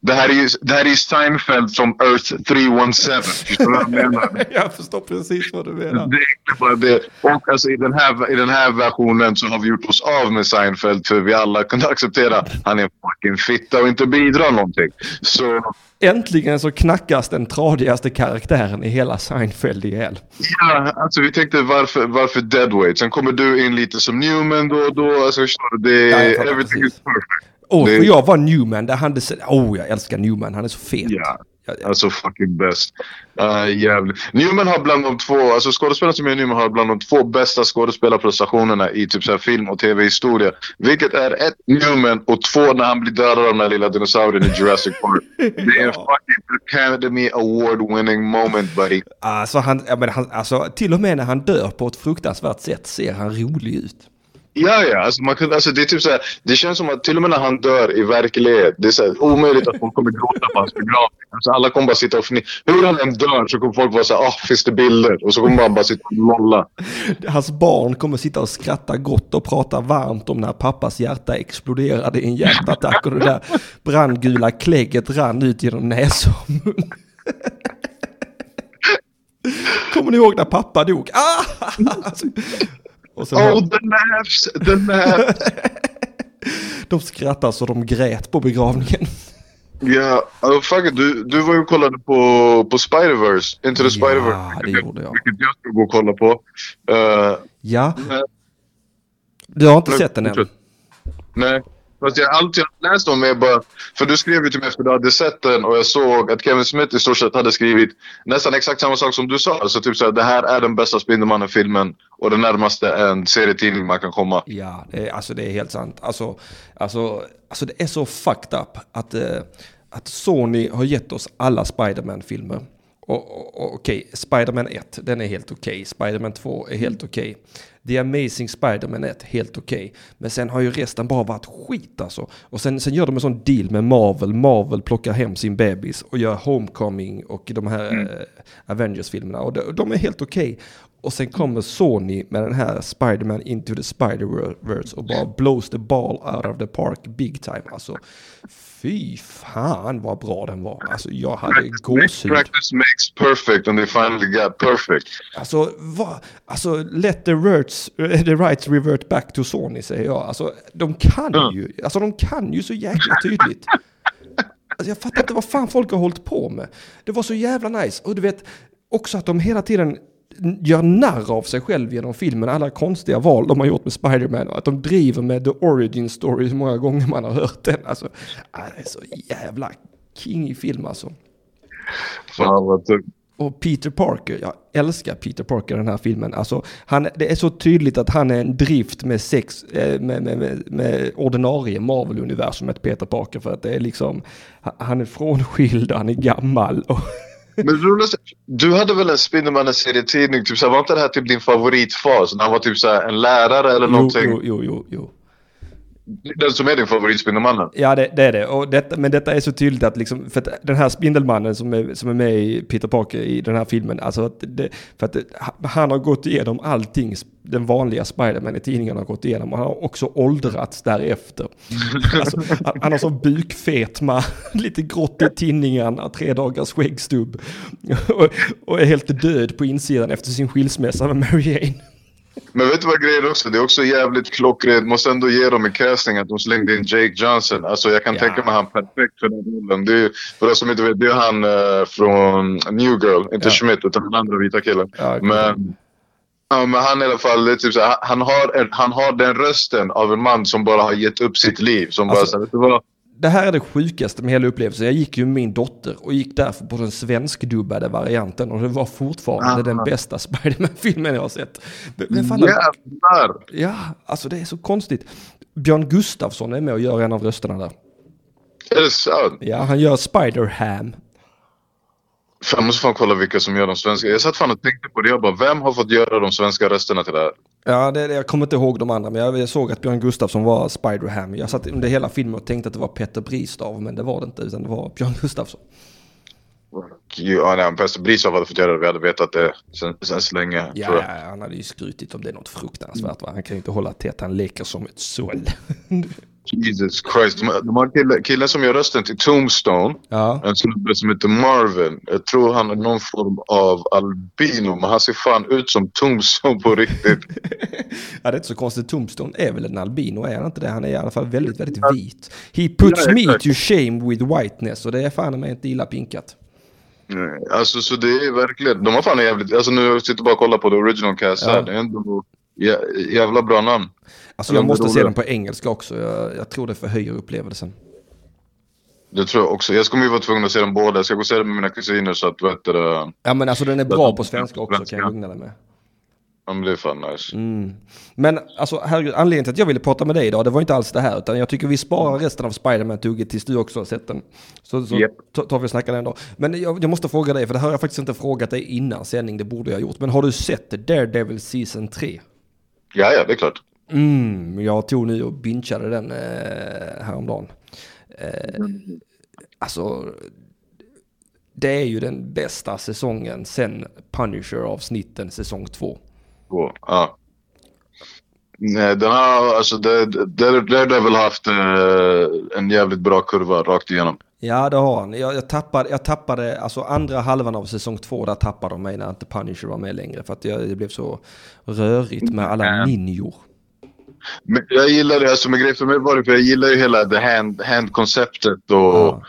Det här är ju det här är Seinfeld från Earth 317. Förstår du vad jag menar? jag förstår precis vad du menar. Det är egentligen bara det. Och alltså, i, den här, i den här versionen så har vi gjort oss av med Seinfeld för vi alla kunde acceptera att han är en fucking fitta och inte bidrar någonting. Så Äntligen så knackas den tradigaste karaktären i hela Seinfeld ihjäl. ja, alltså vi tänkte varför, varför deadweight? Sen kommer du in lite som Newman då och då. Alltså, förstår du? Det, Ja, jag fattar everything precis. is perfect. Åh, Det- får jag vara Newman? Där han oh, jag älskar Newman. Han är så fet. Ja. Alltså fucking bäst. Uh, jävligt. Newman har bland de två, alltså skådespelaren som är Newman har bland de två bästa skådespelarprestationerna i typ så här film och tv-historia. Vilket är ett Newman och två när han blir dödad av den här lilla dinosaurien i Jurassic Park. Det är en fucking Academy Award winning moment buddy. Alltså, han, men han, alltså, till och med när han dör på ett fruktansvärt sätt ser han rolig ut. Ja, ja. Alltså, man kunde, alltså, det, är typ så här, det känns som att till och med när han dör i verklighet, det är så här, omöjligt att folk kommer gråta på hans begravning. Alltså, alla kommer bara sitta och fnissa. Hur han än dör så kommer folk vara så här, ah, finns det bilder? Och så kommer man bara sitta och lolla. Hans barn kommer sitta och skratta gott och prata varmt om när pappas hjärta exploderade i en hjärtattack och det där brandgula klägget rann ut genom näsa och mun. Kommer ni ihåg när pappa dog? Ah! Alltså, och sen, Oh, the laughs, the laughs. de skrattar så de grät på begravningen. Ja, alltså, fuck it, du, du var ju och kollade på, på Spider-Verse, Into the Ja, Spider-Verse. det gjorde jag. Vilket jag ska gå och kolla på. Uh, Ja, nej, du har inte sett den än. nej. Fast jag, allt jag läst om är bara... För du skrev ju till mig efter du hade sett den och jag såg att Kevin Smith i stort sett hade skrivit nästan exakt samma sak som du sa. Alltså typ såhär, det här är den bästa Spindelmannen-filmen och det närmaste en serietidning man kan komma. Ja, det är, alltså det är helt sant. Alltså, alltså, alltså det är så fucked up att, eh, att Sony har gett oss alla Spiderman-filmer. Och, och, och okej, okay. Spiderman 1, den är helt okej. Okay. Spiderman 2 är helt okej. The Amazing Spider-Man 1, helt okej. Men sen har ju resten bara varit skit alltså. Och sen, sen gör de en sån deal med Marvel. Marvel plockar hem sin bebis och gör Homecoming och de här eh, Avengers-filmerna. Och de, de är helt okej. Och sen kommer Sony med den här Spider-Man Into the Spider-Verse och bara blows the ball out of the park big time. Alltså, fy fan vad bra den var. Alltså, jag hade gåshud. Practice makes perfect and they finally got perfect. Alltså, va? alltså let the, words, eh, the rights revert back to Sony säger jag. Alltså, de kan Mm. ju, alltså de kan ju så jäkla tydligt. Alltså, jag fattar inte vad fan folk har hållit på med. Det var så jävla nice. Och du vet, också att de hela tiden gör narr av sig själv genom filmen. Alla konstiga val de har gjort med Spider-Man. Och att de driver med the origin story så många gånger man har hört den. Alltså, det är så jävla king i film alltså. Fan. Och Peter Parker, jag älskar Peter Parker i den här filmen. Alltså, han, det är så tydligt att han är en drift med, sex, eh, med, med, med, med ordinarie Marvel-universumet Peter Parker. För att det är liksom, han är frånskild, han är gammal. Och Men roligast, du hade väl en Spindelmannen-serietidning? Typ, var inte det här typ din favoritfas? När han var typ så här, en lärare eller jo, någonting? jo, jo, jo, jo. Den som är din favorit Spindelmannen? Ja, det, det är det. Och detta, men detta är så tydligt att liksom, för att den här Spindelmannen som är, som är med i Peter Parker i den här filmen, alltså att det, för att det, han har gått igenom allting den vanliga Spiderman i tidningen har gått igenom och han har också åldrats därefter. Alltså, han, har så bukfetma, lite grått i tinningarna, tre dagars skäggstubb och, och är helt död på insidan efter sin skilsmässa med Mary Jane. Men vet du vad grejen är också? Det är också jävligt klockrent. Måste ändå ge dem i casting att de slängde in Jake Johnson. Alltså jag kan Ja. tänka mig han perfekt för den rollen. Det är, för de som inte vet, det är han eh, från New Girl. Inte Ja. Schmidt utan den andra vita killen. Ja, men, ja, men han i alla fall, typ så här, han, har, en- han har den rösten av en man som bara har gett upp sitt liv. Som bara Alltså- så här, vet du vad? Det här är det sjukaste med hela upplevelsen. Jag gick ju med min dotter och gick därför på den svenskdubbade varianten och det var fortfarande Aha. den bästa Spiderman-filmen jag har sett. Men- Men fan, Jävlar! ja, alltså det är så konstigt. Björn Gustafsson är med och gör en av rösterna där. Är det sant? Ja, han gör Spider-Ham. Jag måste fan kolla vilka som gör de svenska. Jag satt fan och tänkte på det. Jag bara, vem har fått göra de svenska rösterna till det här? Ja, det, jag kommer inte ihåg de andra, men jag, jag såg att Björn Gustafsson var Spider-Ham. Jag satt under hela filmen och tänkte att det var Petter Bristav, men det var det inte, utan det var Björn Gustafsson. Ja, nej, om Pester Bristav hade fått göra det, vi hade vetat det sen, sen så länge. Ja, tror jag. ja, han hade ju skrutit om det är något fruktansvärt. Va? Han kan ju inte hålla tätt, han leker som ett såll. Jesus Christ. De, de har kille, killen som gör rösten till Tombstone. ja. En snubbe som heter Marvin. Jag tror han är någon form av albino. Men han ser fan ut som Tombstone på riktigt. ja, det är inte så konstigt. Tombstone är väl en albino, är han inte det? Han är i alla fall väldigt, väldigt vit. He puts Ja, me to shame with whiteness, och det är fan mig inte illa pinkat. Nej, Alltså så det är verkligen. De har fan jävligt. Alltså nu sitter jag bara och kollar på the original cast Ja. här. Det är ändå jä, jävla bra namn. Alltså jag Ja, måste se den på engelska också. Jag, jag tror det förhöjer upplevelsen. Det tror jag också. Jag kommer ju vara tvungen att se dem båda. Jag ska gå och se dem med mina kusiner så att vet du, Ja men alltså den är Ja, bra på svenska också kan jag lugna dig med. Ja, det är fan nice. Mm. Men alltså herregud, anledningen till att jag ville prata med dig idag, det var inte alls det här, utan jag tycker vi sparar resten av Spiderman-tugget tills du också har sett den. Så, så ta- tar vi och snackar den då. Men jag, jag måste fråga dig, för det här har jag faktiskt inte frågat dig innan sändning, det borde jag ha gjort. Men har du sett Daredevil Season 3? Ja, ja, det är klart. Mm, jag tog nu och bingeade den eh, häromdagen. Eh, alltså, det är ju den bästa säsongen sen Punisher-avsnitten säsong två. Ja. Nej, den har, alltså det, det, det, det har väl haft eh, en jävligt bra kurva rakt igenom. Ja, det har han. Jag, jag, tappade, jag tappade, alltså andra halvan av säsong två, där tappade de mig när inte Punisher var med längre. För att jag, det blev så rörigt med alla ninjor. Men jag gillar det, alltså med grejen för mig var det för jag gillar ju hela the hand, hand-konceptet och, Ja.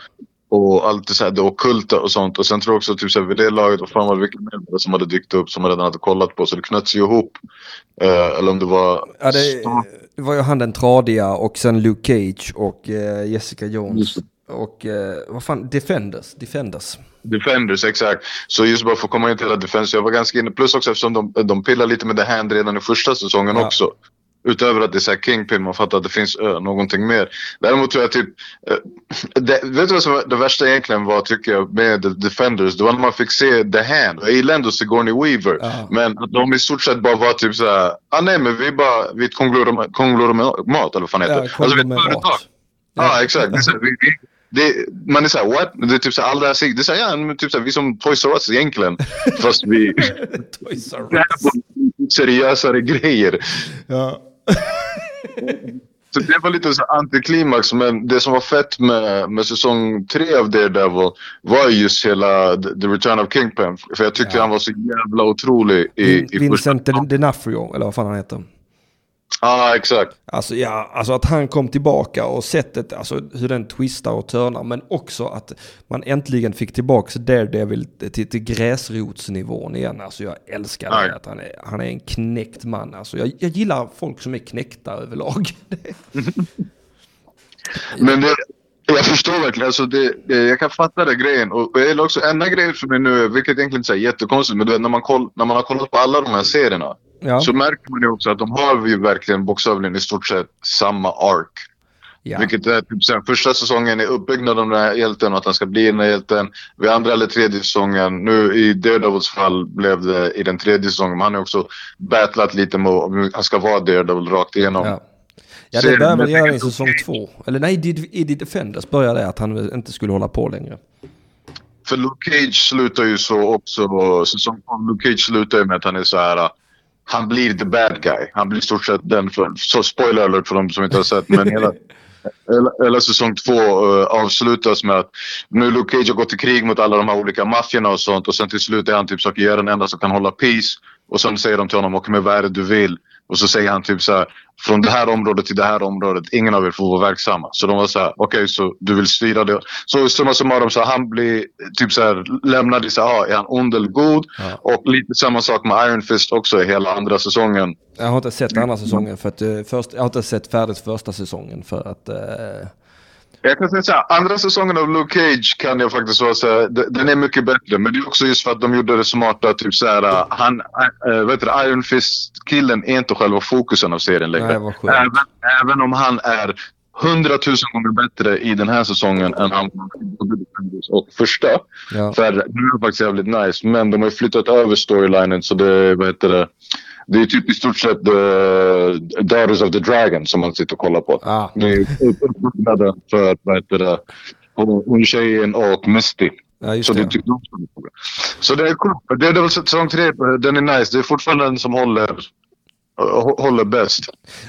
och allt det, så här, det ockulta och sånt. Och sen tror jag också typ så här, vid det laget, vad fan var det vilka mer som hade dykt upp som man redan hade kollat på. Så det knöts ju ihop. Eh, eller om det var... Ja, det, det var ju han den tradiga och sen Luke Cage och eh, Jessica Jones. Just Och eh, vad fan, Defenders. Defenders. Defenders, exakt. Så just bara för att komma in till hela Defenders, jag var ganska inne. Plus också eftersom de, de pillar lite med The Hand redan i första säsongen Ja. också. Utöver att det är så här Kingpin, man fattar att det finns ö, någonting mer. Däremot tror jag typ... eh, det, vet du vad som var det värsta egentligen var tycker jag med The Defenders? Det var när man fick se The Hand. Jag gillar ändå Sigourney Weaver. Ja. Men att de i stort sett bara var typ så här... Ah, nej men vi är bara... Vi är ett konglomerat, eller vad fan heter det? Ja, Alltså vi är ett företag. Ja, exakt. Det här, det, man är såhär, what? Det är typ såhär, alla sig- det är såhär, ja, typ såhär, vi som Toys R Us egentligen. Fast vi... Toys R Us. det här seriösare grejer. Ja. Så det var lite så antiklimax, men det som var fett med, med säsong tre av Daredevil var just hela The, the Return of Kingpin. För jag tyckte Ja. han var så jävla otrolig i, i Vincent första... D'Onofrio, eller vad fan han heter. Ja, exakt. Alltså ja, alltså att han kom tillbaka och sättet, alltså hur den twistar och törnar. Men också att man äntligen fick tillbaka Daredevil till, till gräsrotsnivån igen. Alltså jag älskar Nej. det, att han är, han är en knäckt man. Alltså jag, jag gillar folk som är knäckta överlag. Men det, jag förstår verkligen. Alltså det, det, jag kan fatta den grejen. Och jag gillar också, enda grejen för mig nu, vilket egentligen inte är jättekonstigt, men du vet, när, man koll, när man har kollat på alla de här serierna. Ja. Så märker man ju också att de har ju verkligen bokstavligen i stort sett samma ark. ja. Vilket är typ sen första säsongen är uppbyggnaden av den här hjälten och att han ska bli den här hjälten. Vid andra eller tredje säsongen, nu i Daredevils fall blev det i den tredje säsongen. Men han har också battlat lite med om han ska vara Daredevil rakt igenom. Ja. Ja, det det- väl göra i säsong två. Eller nej, i- The Defenders började det att han inte skulle hålla på längre. För Luke Cage slutar ju så också. Säsong 12, Luke Cage slutar ju med att han är så här. Han blir the bad guy. Han blir i stort sett den. För, så spoiler alert för de som inte har sett. Men hela, hela, hela säsong två uh, avslutas med att nu Luke Cage har gått i krig mot alla de här olika maffiorna och sånt. Och sen till slut är han typ så att jag är den enda som kan hålla peace. Och sen säger de till honom, okej men vad är det du vill? Och så säger han typ så här, från det här området till det här området, ingen av er får vara verksamma. Så de var så här, okej så du vill styra det. Så summa summarum så han blir typ så här lämnad i så här, ah, är han ond eller god? Ja. Och lite samma sak med Iron Fist också i hela andra säsongen. Jag har inte sett andra säsongen för att eh, först, jag har inte sett färdigt första säsongen för att eh, Jag kan säga så här, andra säsongen av Luke Cage kan jag faktiskt vara så här, den är mycket bättre. Men det är också just för att de gjorde det smarta, typ så här, han, äh, vet du, Iron Fist-killen är inte själva fokusen av serien längre. Nej, även, även om han är hundratusen gånger bättre i den här säsongen än han var och första. ja. För nu är det faktiskt jävligt nice. Men de har flyttat över storylinen så det, vad heter det, det är typ i stort sett the Daughters of the Dragon som man sitter och kollar på. Ah. Det är uppbyggnaden för, vad heter det, hon tjejen och Misty. ja, Så det det. typ de. Så det är coolt. Det är väl säsong tre, den är nice. Det är fortfarande den som håller, hå- håller bäst.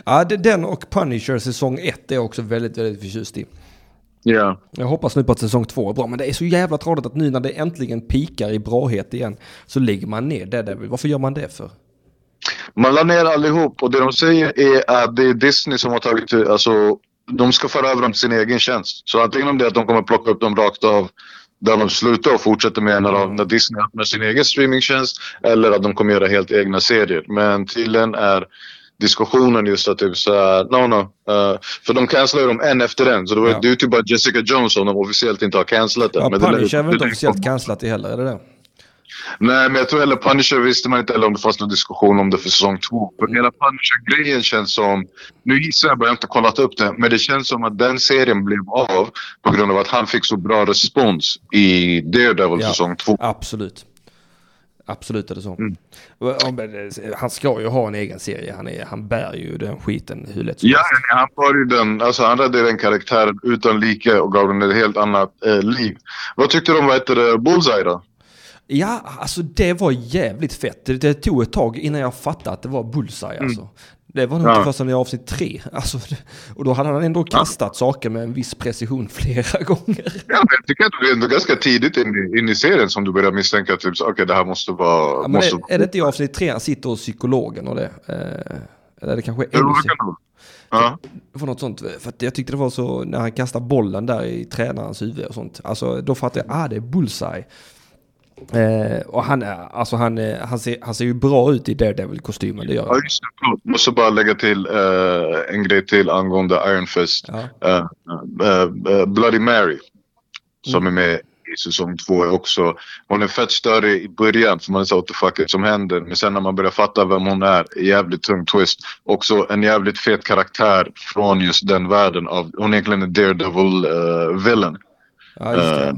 Ja, det- den och Punisher säsong 1 är jag också väldigt, väldigt förtjust i. Ja. Jag hoppas nu på att säsong 2 är bra, men det är så jävla tradigt att nu när det äntligen pikar i brahet igen så lägger man ner Daredevil. Varför gör man det för? Man la ner allihop och det de säger är att det är Disney som har tagit, alltså de ska föra över dem till sin egen tjänst. Så antingen om det är att de kommer plocka upp dem rakt av där de slutar och fortsätter med när, de, när Disney öppnar sin egen streamingtjänst eller att de kommer göra helt egna serier. Men tydligen är diskussionen just att typ såhär, no no. eh, för de cancelar ju dem en efter en. Så det, var, Ja. det är ju typ bara Jessica Jones som de officiellt inte har cancelat den. Ja, Men Punisher är väl inte officiellt cancelat det heller, är det det? Nej, men jag tror heller Punisher visste man inte heller om det fanns någon diskussion om det för säsong två. För hela Punisher-grejen känns som, nu gissar jag bara, jag har inte kollat upp det, men det känns som att den serien blev av på grund av att han fick så bra respons i Daredevil Ja. säsong två. Absolut. Absolut är det så. Mm. Eh, Han ska ju ha en egen serie. Han, är, han bär ju den skiten hur lätt som Ja, han var ju den, alltså han räddade den karaktären utan like och gav den ett helt annat eh, liv. Vad tyckte du om, vad heter det, Bullseye då? Ja, alltså det var jävligt fett. Det, det tog ett tag innan jag fattade att det var Bullseye alltså. Det var nog Ja. inte förrän i avsnitt tre. Alltså, och då hade han ändå kastat saker med en viss precision flera gånger. Ja, men jag tycker att det är ändå ganska tidigt in i, in i serien som du börjar misstänka typ, så, okej det här måste vara... Ja, måste är, är det inte i avsnitt tre han sitter hos psykologen och det? Eh, eller det kanske är det kan. Ja. Det var något sånt. För att jag tyckte det var så när han kastar bollen där i tränarens huvud och sånt. Alltså då fattade jag, ah det är Bullseye. Eh, och han, är- alltså han, eh, han, ser, han ser ju bra ut i Daredevil-kostymen, det gör Ja, han. just det. Måste bara lägga till eh, en grej till angående Iron Fist. Ja. Eh, eh, eh, Bloody Mary. Som är med i säsong två är också. Hon är fett större i början för man så what the fuck som händer. Men sen när man börjar fatta vem hon är, jävligt tung twist. Också en jävligt fet karaktär från just den världen av, hon är egentligen en Daredevil uh, villain. Ja,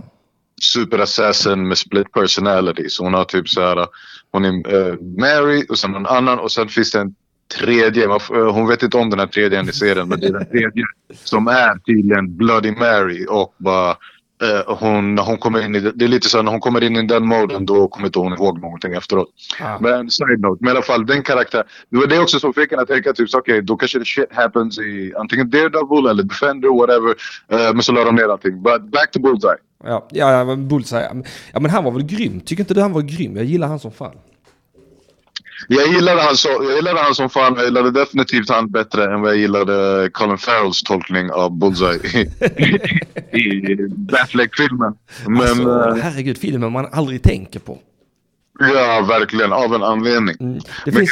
superassassin med split personality. Så hon har typ så här, hon är eh, Mary och sen någon annan och sen finns det en tredje. Eh, hon vet inte om den här tredje i serien men det är den tredje som är tydligen Bloody Mary och bara eh, hon, när hon kommer in i det, är lite så här, när hon kommer in i den moden då kommer inte hon ihåg någonting efteråt. Ah. Men side note, men i alla fall den karaktär. Det var det också som fick en att tänka typ okej då kanske det shit happens i antingen Daredevil eller Defender whatever. Eh, men så la de ner allting. But back to Bullseye. Ja, ja, Bullseye. Ja, men han var väl grym. Tycker inte du han var grym? Jag gillar han som fan. Jag gillade han, så, jag gillade han som fan. Jag gillade definitivt han bättre än vad jag gillade Colin Farrells tolkning av Bullseye i, Batfleck-filmen. Men alltså, eh, herregud, filmen man aldrig tänker på. Ja, verkligen av en anledning. Mm. Det, finns,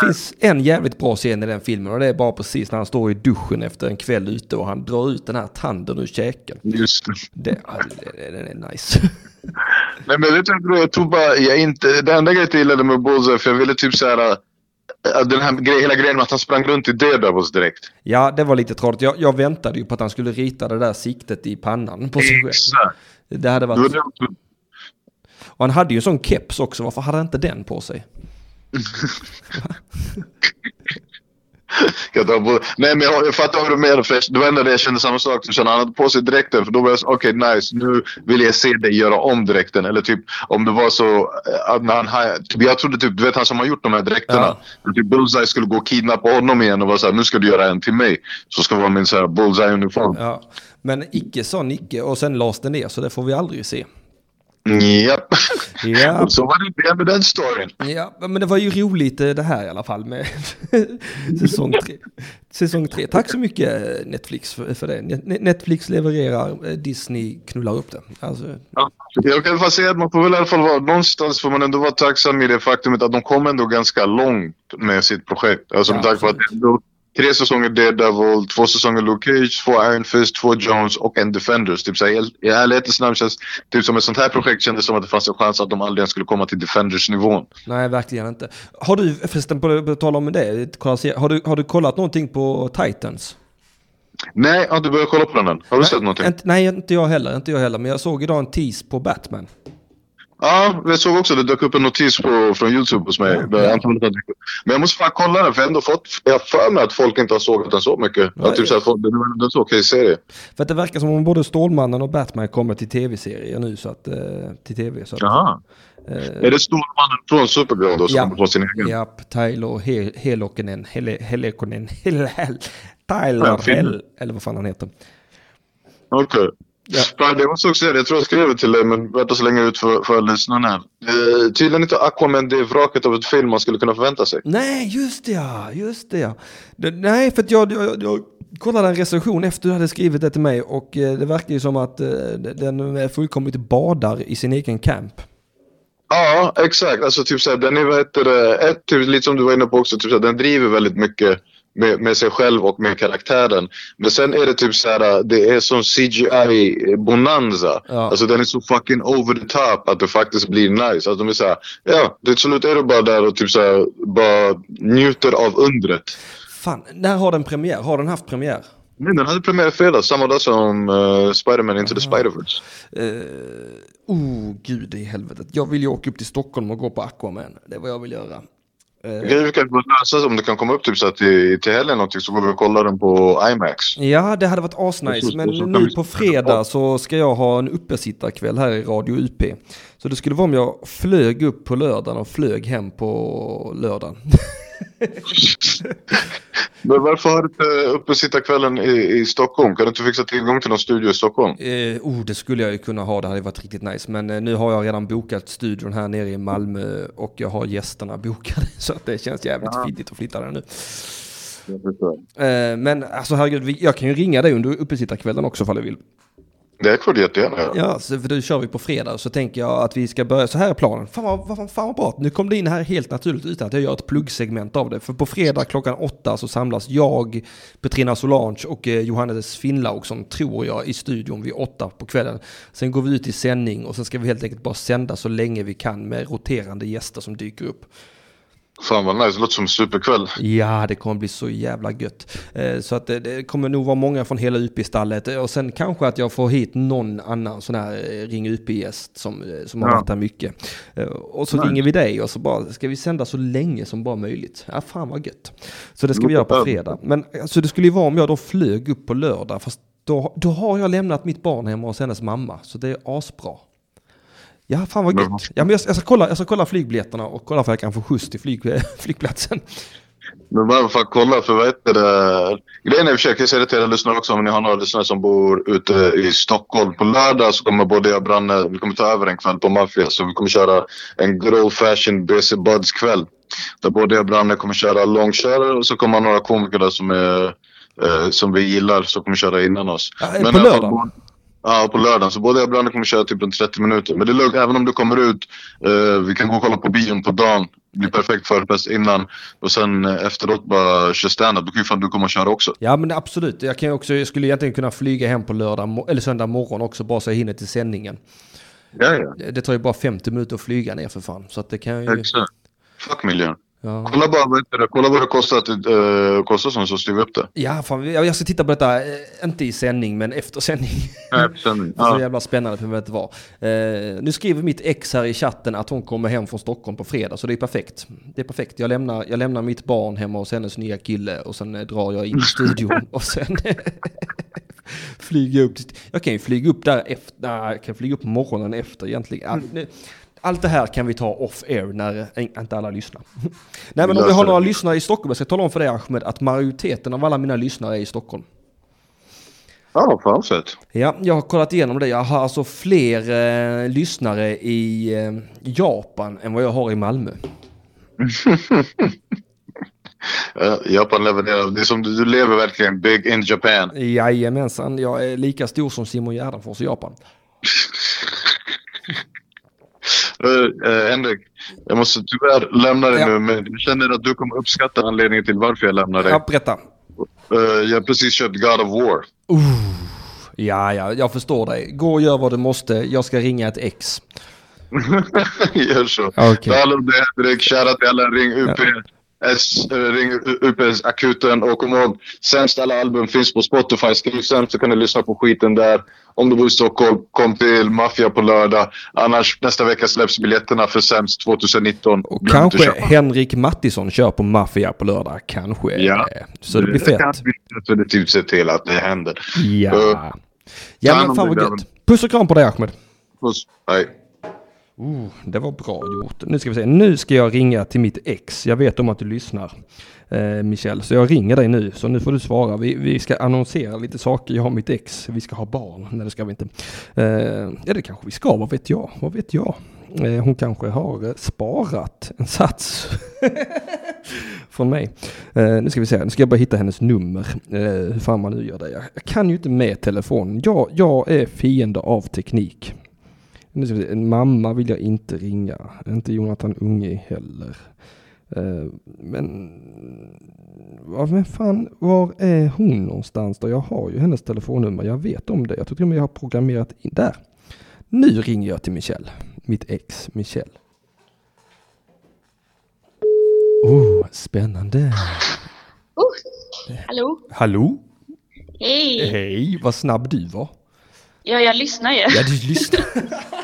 det finns en jävligt bra scen i den filmen och det är bara precis när han står i duschen efter en kväll ute och han drar ut den här tanden ur käken. Just det. Det, det, det, det är nice. Nej men du vad jag tror bara, jag inte, det enda grejen jag gillade med Bullseye för jag ville typ såhär, äh, den här grej, hela grejen med att han sprang runt i Daredevils direkt. Ja, det var lite tråkigt. Jag, jag väntade ju på att han skulle rita det där siktet i pannan på sig själv. Exakt. Det hade Det var varit... det. Och han hade ju en sån keps också. Varför hade han inte den på sig? På, nej men jag, fattar vad du menar. För det var ändå det jag kände samma sak. Så när han hade på sig dräkten. För då var jag så okej nice. Nu vill jag se dig göra om dräkten. Eller typ om det var så. eh, Att när han, ha- typ, jag trodde typ, du vet han som har gjort de här dräkterna. Ja. Typ Bullseye skulle gå och kidnappa honom igen och vara såhär. Nu ska du göra en till mig. Så ska vara min såhär Bullseye-uniform. Ja. Men icke sa Nicke och sen lades det ner så det får vi aldrig se. Japp. Ja. Och så var det det med den storyn. Ja, men det var ju roligt eh, det här i alla fall med säsong tre. Säsong tre. Tack så mycket eh, Netflix för, det. Net- Netflix levererar, eh, Disney knullar upp det. Alltså, Ja. Jag kan bara säga att man får väl i alla fall vara, någonstans får man ändå vara tacksam i det faktumet att de kom ändå ganska långt med sitt projekt. Alltså Ja, tanke på att tre säsonger Daredevil, två säsonger Luke Cage, två Iron Fist, två Jones och en Defenders. Typ såhär, i- ärlighetens namn känns typ som ett sånt här projekt kändes som att det fanns en chans att de aldrig ens skulle komma till Defenders-nivån. nej, verkligen inte. Har du, förresten på på tal om det, har du, har du kollat någonting på Titans? Nej, har du börjat kolla på den än? Har du sett någonting? Inte, nej, inte jag heller, inte jag heller. Men jag såg idag en tease på Batman. Ja, jag såg också det dök upp en notis på, från YouTube hos mig. Ja. Att Men jag måste fan kolla den för jag har ändå fått, jag har för mig att folk inte har sågat den så mycket. Att typ så här, folk, det är en så okej serie. För att det verkar som om både Stålmannen och Batman kommer till tv-serier nu, så att, eh, till tv. Så att, Jaha. eh, Är det Stålmannen från Supergirl då som Ja. kommer på sin egen? Japp, Tyler He- Helokinen, Hel, Hel, Tyler Ja. Hell, eller vad fan han heter. Okej. Ja. Fan, Det måste jag också säga, jag tror jag skrev det till dig men vänta så länge ut för, för lyssnarna här. Eh, tydligen inte Aquaman det vraket av ett film man skulle kunna förvänta sig. Nej, just det ja, just det ja. Det, nej, för att jag, jag, jag kollade en recension efter du hade skrivit det till mig och eh, det verkar ju som att eh, den fullkomligt badar i sin egen camp. Ja, exakt. Alltså typ såhär, den är vad heter det, ett, typ, lite som du var inne på också, typ såhär, den driver väldigt mycket med, med sig själv och med karaktären. Men sen är det typ såhär, det är som CGI-bonanza. Ja. Alltså den är så fucking over the top att det faktiskt blir nice. Alltså de är såhär, ja, till slut är du bara där och typ såhär, bara njuter av undret. Fan, när har den premiär? Har den haft premiär? Nej, den hade premiär i fredags, samma dag som uh, Spider-Man Into the Spider-Verse. Uh, oh, gud i helvetet. Jag vill ju åka upp till Stockholm och gå på Aquaman. Det är vad jag vill göra. Vi kan lösa om det kan komma upp typ så att till, till helgen någonting så går vi och kollar den på IMAX. Ja, det hade varit asnice. Men nu på fredag så ska jag ha en uppesittarkväll här i Radio UP. Så det skulle vara om jag flög upp på lördagen och flög hem på lördagen. Men varför har du inte uppesittarkvällen i, i Stockholm? Kan du inte fixa tillgång till någon studio i Stockholm? Eh, oh, det skulle jag ju kunna ha, det hade varit riktigt nice. Men eh, nu har jag redan bokat studion här nere i Malmö och jag har gästerna bokade. Så att det känns jävligt ja. fittigt att flytta där nu. Eh, men alltså herregud, jag kan ju ringa dig under uppesittarkvällen också ifall du vill. Det får du jättegärna göra. Ja, så för då kör vi på fredag. Så tänker jag att vi ska börja, så här är planen. Fan vad, vad, fan vad bra, nu kom det in här helt naturligt utan att jag gör ett pluggsegment av det. För på fredag klockan åtta så samlas jag, Petrina Solange och eh, Johannes Finnlaugsson, tror jag, i studion vid åtta på kvällen. Sen går vi ut i sändning och sen ska vi helt enkelt bara sända så länge vi kan med roterande gäster som dyker upp. Fan vad nice, det låter som en superkväll. Ja, det kommer bli så jävla gött. Eh, så att det, det kommer nog vara många från hela UP-stallet och sen kanske att jag får hit någon annan sån här eh, Ring UP-gäst som, eh, som har varit här mycket. Och så nice. ringer vi dig och så bara ska vi sända så länge som bara möjligt. Ja, fan vad gött. Så det ska vi göra på fredag. Men alltså det skulle ju vara om jag då flög upp på lördag, fast då, då har jag lämnat mitt barn hemma hos hennes mamma. Så det är asbra. Ja, fan vad gött. Ja, men jag, jag, ska kolla, jag ska kolla flygbiljetterna och kolla för jag kan få skjuts till flyg, flygplatsen. Men bara för att kolla, för vad heter det? Grejen är i och jag säga det till era lyssnare också om ni har några lyssnare som bor ute i Stockholm. På lördag så kommer både jag och Branne, vi kommer ta över en kväll på Mafia. Så vi kommer köra en good old fashion BC Buds kväll. Där både jag och Branne kommer köra långkörare och så kommer några komiker där som, är, eh, som vi gillar som kommer köra innan oss. Ja, på lördag? Ja, på lördagen. Så både jag och Branne kommer köra typ runt 30 minuter. Men det är lugnt, även om du kommer ut. Eh, vi kan gå och kolla på bion på dagen. Det blir perfekt förfest innan. Och sen eh, efteråt bara köra standup. Då kan ju fan du komma och köra också. Ja men absolut. Jag, kan också, jag skulle egentligen kunna flyga hem på lördag eller söndag morgon också. Bara så jag hinner till sändningen. Ja, ja. Det, det tar ju bara 50 minuter att flyga ner för fan. Så att det kan ju... Exakt. Fuck miljön. Ja. Kolla bara vad det, kolla vad det kostar, att, uh, kostar som så skriver upp det. Ja, fan, jag ska titta på detta, eh, inte i sändning men efter sändning. efter sändning. det är så jävla spännande för vet inte vad. Uh, nu skriver mitt ex här i chatten att hon kommer hem från Stockholm på fredag, så det är perfekt. Det är perfekt. Jag lämnar, jag lämnar mitt barn hemma hos hennes nya kille och sen drar jag in i studion och sen flyger jag upp. Jag kan ju flyga upp där efter, nej, jag kan flyga upp morgonen efter egentligen. Ja, allt det här kan vi ta off-air när inte alla lyssnar. Nej men om vi har några lyssnare i Stockholm, jag ska tala om för dig Ahmed att majoriteten av alla mina lyssnare är i Stockholm. Ja, fan sett. Ja, jag har kollat igenom det. Jag har alltså fler eh, lyssnare i eh, Japan än vad jag har i Malmö. Japan levererar. Det är som du, du lever verkligen big in Japan. Jajamensan, jag är lika stor som Simon Gärdenfors i Japan. Uh, Henrik, jag måste tyvärr lämna dig ja. nu, men jag känner att du kommer uppskatta anledningen till varför jag lämnar dig. Ja, berätta. Uh, jag har precis köpt God of War. Uh, ja, ja, jag förstår dig. Gå och gör vad du måste. Jag ska ringa ett ex. Gör så. Okay. Hallå, det är Henrik. Shoutout till alla Ring UP. Ja. S, ring UPS akuten och kom ihåg, sämst alla album finns på Spotify. Skriv sämst så kan du lyssna på skiten där. Om du bor i Stockholm, kom till Mafia på lördag. Annars nästa vecka släpps biljetterna för sämst 2019. Och kanske Henrik Mattisson kör på Mafia på lördag. Kanske. Ja. Så det blir fett. kan vi definitivt se till att det händer. Ja. Uh, ja men fan vad gött. Puss och kram på dig Ahmed. Puss. Hej. Oh, det var bra gjort. Nu ska vi se. Nu ska jag ringa till mitt ex. Jag vet om att du lyssnar. Eh, Michel, så jag ringer dig nu. Så nu får du svara. Vi, vi ska annonsera lite saker. Jag har mitt ex. Vi ska ha barn. Nej, det ska vi inte. Eh, ja, det kanske vi ska. Vad vet jag? Vad vet jag? Eh, hon kanske har eh, sparat en sats från mig. Eh, nu ska vi se. Nu ska jag bara hitta hennes nummer. Eh, hur fan man nu gör det. Jag, jag kan ju inte med telefonen. Jag, jag är fiende av teknik. En mamma vill jag inte ringa. Inte Jonathan Unge heller. Eh, men vad fan, var är hon någonstans då? Jag har ju hennes telefonnummer. Jag vet om det. Jag tror till och med jag har programmerat in där. Nu ringer jag till Michelle. Mitt ex Michelle. Oh, spännande. Oh, hallå? Hallå? Hej! Hej, vad snabb du var. Ja, jag lyssnar ju. Ja, du lyssnar.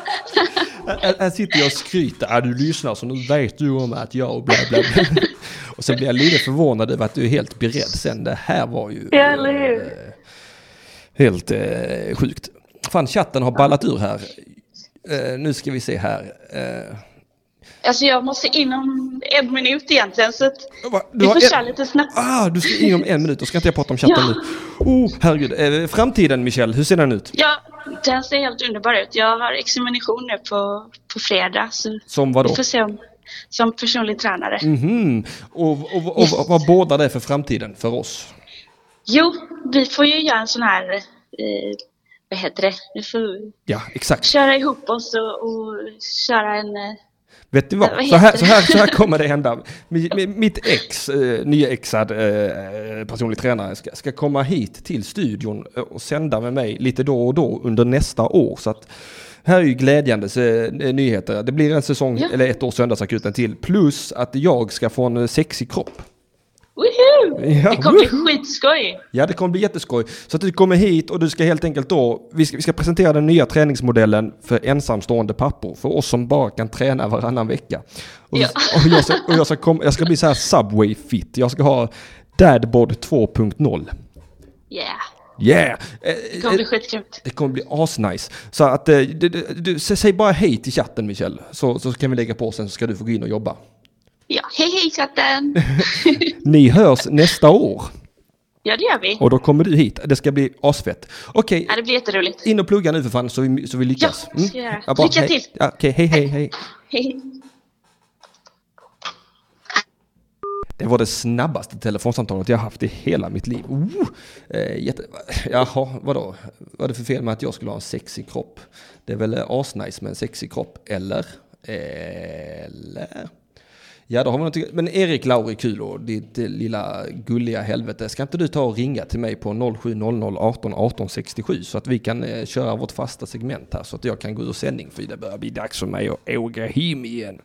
här, sitter jag och skryter. Ja, du lyssnar så nu vet du om att jag bla bla bla. Och sen blir jag lite förvånad över att du är helt beredd sen. Det här var ju... Ja, eller hur? eh, Helt eh, sjukt. Fan, chatten har ballat ur här. Eh, nu ska vi se här. Alltså jag måste inom en minut egentligen så att du vi får en- köra lite snabbt. Ah, du ska in om en minut, då ska inte jag prata om chatten Ja. nu. Oh, herregud. Eh, framtiden, Michel, hur ser den ut? Ja, den ser helt underbar ut. Jag har examination nu på, på fredag så Som vad vi får se om som personlig tränare. Mhm. Och, och, och, och vad bådar det för framtiden för oss? Jo, vi får ju göra en sån här, eh, vad heter det, vi får Ja, exakt. köra ihop oss och, och köra en, eh, Vet du vad? Vad Så här, så, här, så här kommer det hända. Mi- mi- Mitt ex, eh, nyexad eh, personlig tränare, ska, ska komma hit till studion eh, och sända med mig lite då och då under nästa år. Så att här är ju glädjande eh, nyheter. Det blir en säsong, Ja. eller ett år Söndagsakuten till. Plus att jag ska få en sexig kropp. woho! Ja, Det kommer bli skitskoj. Ja, det kommer bli jätteskoj. Så att du kommer hit och du ska helt enkelt då, vi ska, vi ska presentera den nya träningsmodellen för ensamstående pappor. För oss som bara kan träna varannan vecka. Och, Ja. och, jag, ska, och jag, ska kom, jag ska bli så här Subway fit. Jag ska ha Dadbod 2.0. Yeah, Yeah! Eh, det kommer eh, bli skitgrymt. det kommer bli asnice. Så att, eh, du, du, du, sä- säg bara hej till chatten Michel. Så, så kan vi lägga på sen så ska du få gå in och jobba. Ja, hej hej chatten! Ni hörs nästa år. ja, det gör vi. Och då kommer du hit. Det ska bli asfett. Okej, Ja, det blir jätteroligt. In och plugga nu för fan så vi, så vi lyckas. Ja, det ska jag göra. Lycka till. Okej, hej hej hej. Hej. Det var det snabbaste telefonsamtalet jag haft i hela mitt liv. Oh, eh, jätte... Jaha, vadå? Vad är det för fel med att jag skulle ha en sexig kropp? Det är väl eh, asnice med en sexig kropp, eller? Eller? Ja, då har vi något. Men Erik Lauri Kulo, ditt eh, lilla gulliga helvete. Ska inte du ta och ringa till mig på 0700 18 18 67 så att vi kan eh, köra vårt fasta segment här så att jag kan gå ur sändning för det börjar bli dags för mig att åka hem igen.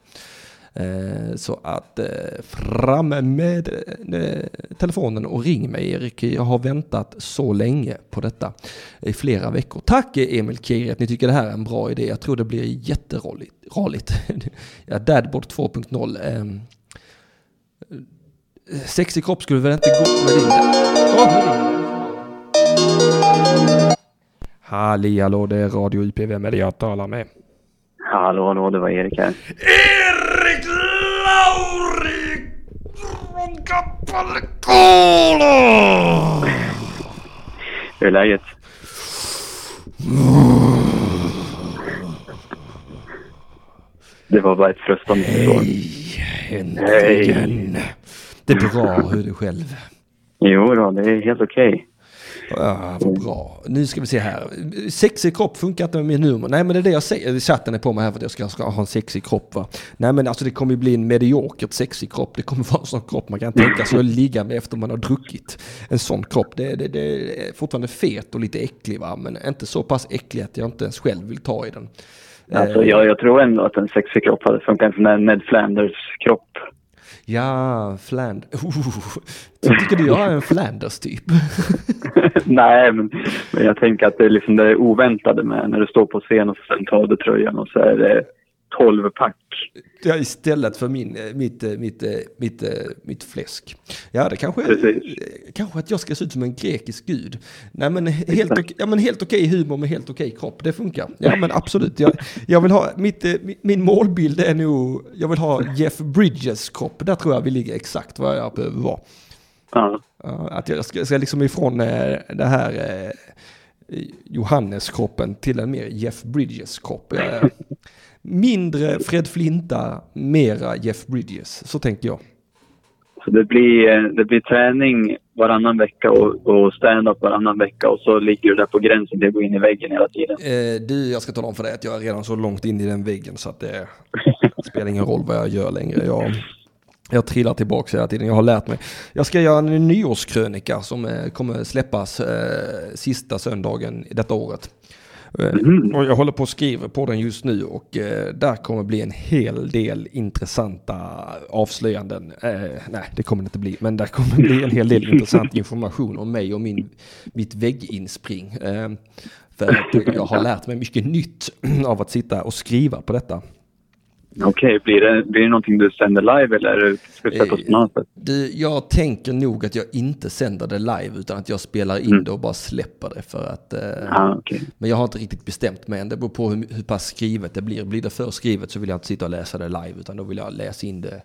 Eh, Så att eh, fram med eh, telefonen och ring mig Erik. Jag har väntat så länge på detta i flera veckor. Tack Emil Kiri att ni tycker det här är en bra idé. Jag tror det blir jätteroligt. Roligt. ja, Dadbord 2.0. ehm, eh, Sexig kropp skulle väl inte gå med din... Det. Halli hallå, det är Radio UP. Vem är det jag talar med? Hallå, hallå, det var Erik här. Erik Lauri från Kappalikolo! Hur är läget? Det var bara ett frustande svar. Hej, äntligen. Det är bra, hur är det själv? Jo då, det är helt okej. Ah, vad bra. Nu ska vi se här. Sexig kropp funkar inte med min humor. Nej, men det är det jag säger. Chatten är på mig här för att jag ska, ska ha en sexig kropp. Va? Nej, men alltså det kommer ju bli en mediokert sexig kropp. Det kommer vara en sån kropp man kan tänka sig att ligga med efter man har druckit. En sån kropp. Det, det, det är fortfarande fet och lite äcklig, va? men inte så pass äcklig att jag inte ens själv vill ta i den. Alltså, jag, jag tror ändå att en sexig kropp hade funkat. med Ned Flanders-kropp. Ja, Flanders. Oh, tycker du jag är en Flanders typ? Nej, men, men jag tänker att det är liksom det oväntade med när du står på scen och sen tar du tröjan och så är det 12 pack. Ja, istället för min, eh, mitt, eh, mitt, eh, mitt, mitt fläsk. Ja, det kanske, Precis. kanske att jag ska se ut som en grekisk gud. Nej, men helt, okej, ja, men helt okej humor med helt okej kropp, det funkar. Ja, men absolut. Jag, jag vill ha, mitt, mi- min målbild är nog, jag vill ha Jeff Bridges kropp. Där tror jag vi ligger exakt vad jag behöver vara. Ja. Att jag ska, ska liksom ifrån det här Johannes-kroppen till en mer Jeff Bridges-kropp. Mindre Fred Flinta, mera Jeff Bridges. Så tänker jag. Så det blir, eh, det blir träning varannan vecka och, och stand-up varannan vecka och så ligger du där på gränsen till att gå in i väggen hela tiden. Eh, du, jag ska tala om för dig att jag är redan så långt in i den väggen så att det spelar ingen roll vad jag gör längre. Jag, jag trillar tillbaka hela tiden. Jag har lärt mig. Jag ska göra en nyårskrönika som eh, kommer släppas eh, sista söndagen i detta året. Mhm. Och jag håller på och skriver på den just nu och eh, där kommer bli en hel del intressanta avslöjanden. Eh, nej, det kommer det inte bli, men där kommer bli en hel del intressant information om mig och min, mitt vägginspring. Eh, för att jag har lärt mig mycket nytt av att sitta och skriva på detta. Okej, blir, det, blir det någonting du sänder live eller ska du sätta på något sätt? Du, jag tänker nog att jag inte sänder det live utan att jag spelar in Mm. det och bara släpper det för att... Eh, Ja, okej. Men jag har inte riktigt bestämt mig än. Det beror på hur, hur pass skrivet det blir. Blir det för skrivet så vill jag inte sitta och läsa det live utan då vill jag läsa in det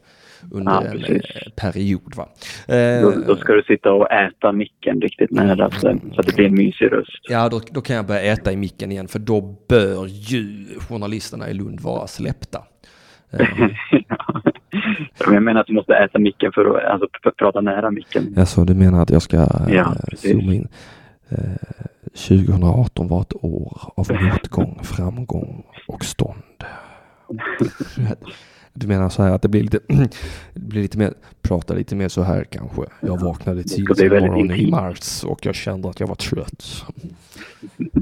under Ja, en eh, period. Va? Eh, Då, då ska du sitta och äta micken riktigt nära så, så att det blir en mysig röst. Ja, då, då kan jag börja äta i micken igen för då bör ju journalisterna i Lund vara släppta. Eh, Men jag menar att du måste äta micken för att alltså, pr- prata nära micken. Alltså du menar att jag ska eh, Ja, precis. zooma in? Eh, 2018 var ett år av motgång, framgång och stånd. Du menar så här att det blir lite, blir lite mer, prata lite mer så här kanske. Jag vaknade tidigt bli en väldigt morgon i mars och jag kände att jag var trött.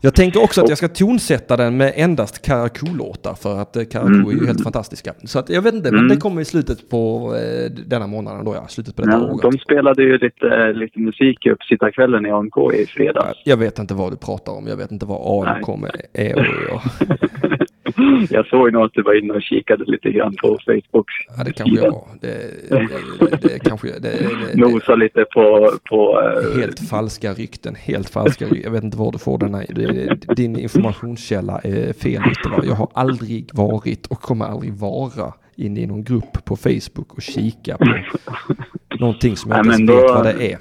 Jag tänker också att jag ska tonsätta den med endast Karakou-låtar för att eh, Karakou är ju helt fantastiska. Så att jag vet inte, men Mm. det kommer i slutet på eh, denna månaden då ja, slutet på detta Ja, året. de spelade ju lite, lite musik i uppsittarkvällen i AMK i fredags. Jag vet inte vad du pratar om, jag vet inte vad AMK är och gör. Jag såg nog att du var inne och kikade lite grann på Facebook. Ja, det kanske jag var. Det, det, det kanske, det, det, Nosa lite på... på eh, helt falska rykten, helt falska rykten. Jag vet inte var du får denna. Det, din informationskälla är fel? Jag har aldrig varit och kommer aldrig vara inne i någon grupp på Facebook och kika på någonting som jag Nej, inte ens men då- vet vad det är.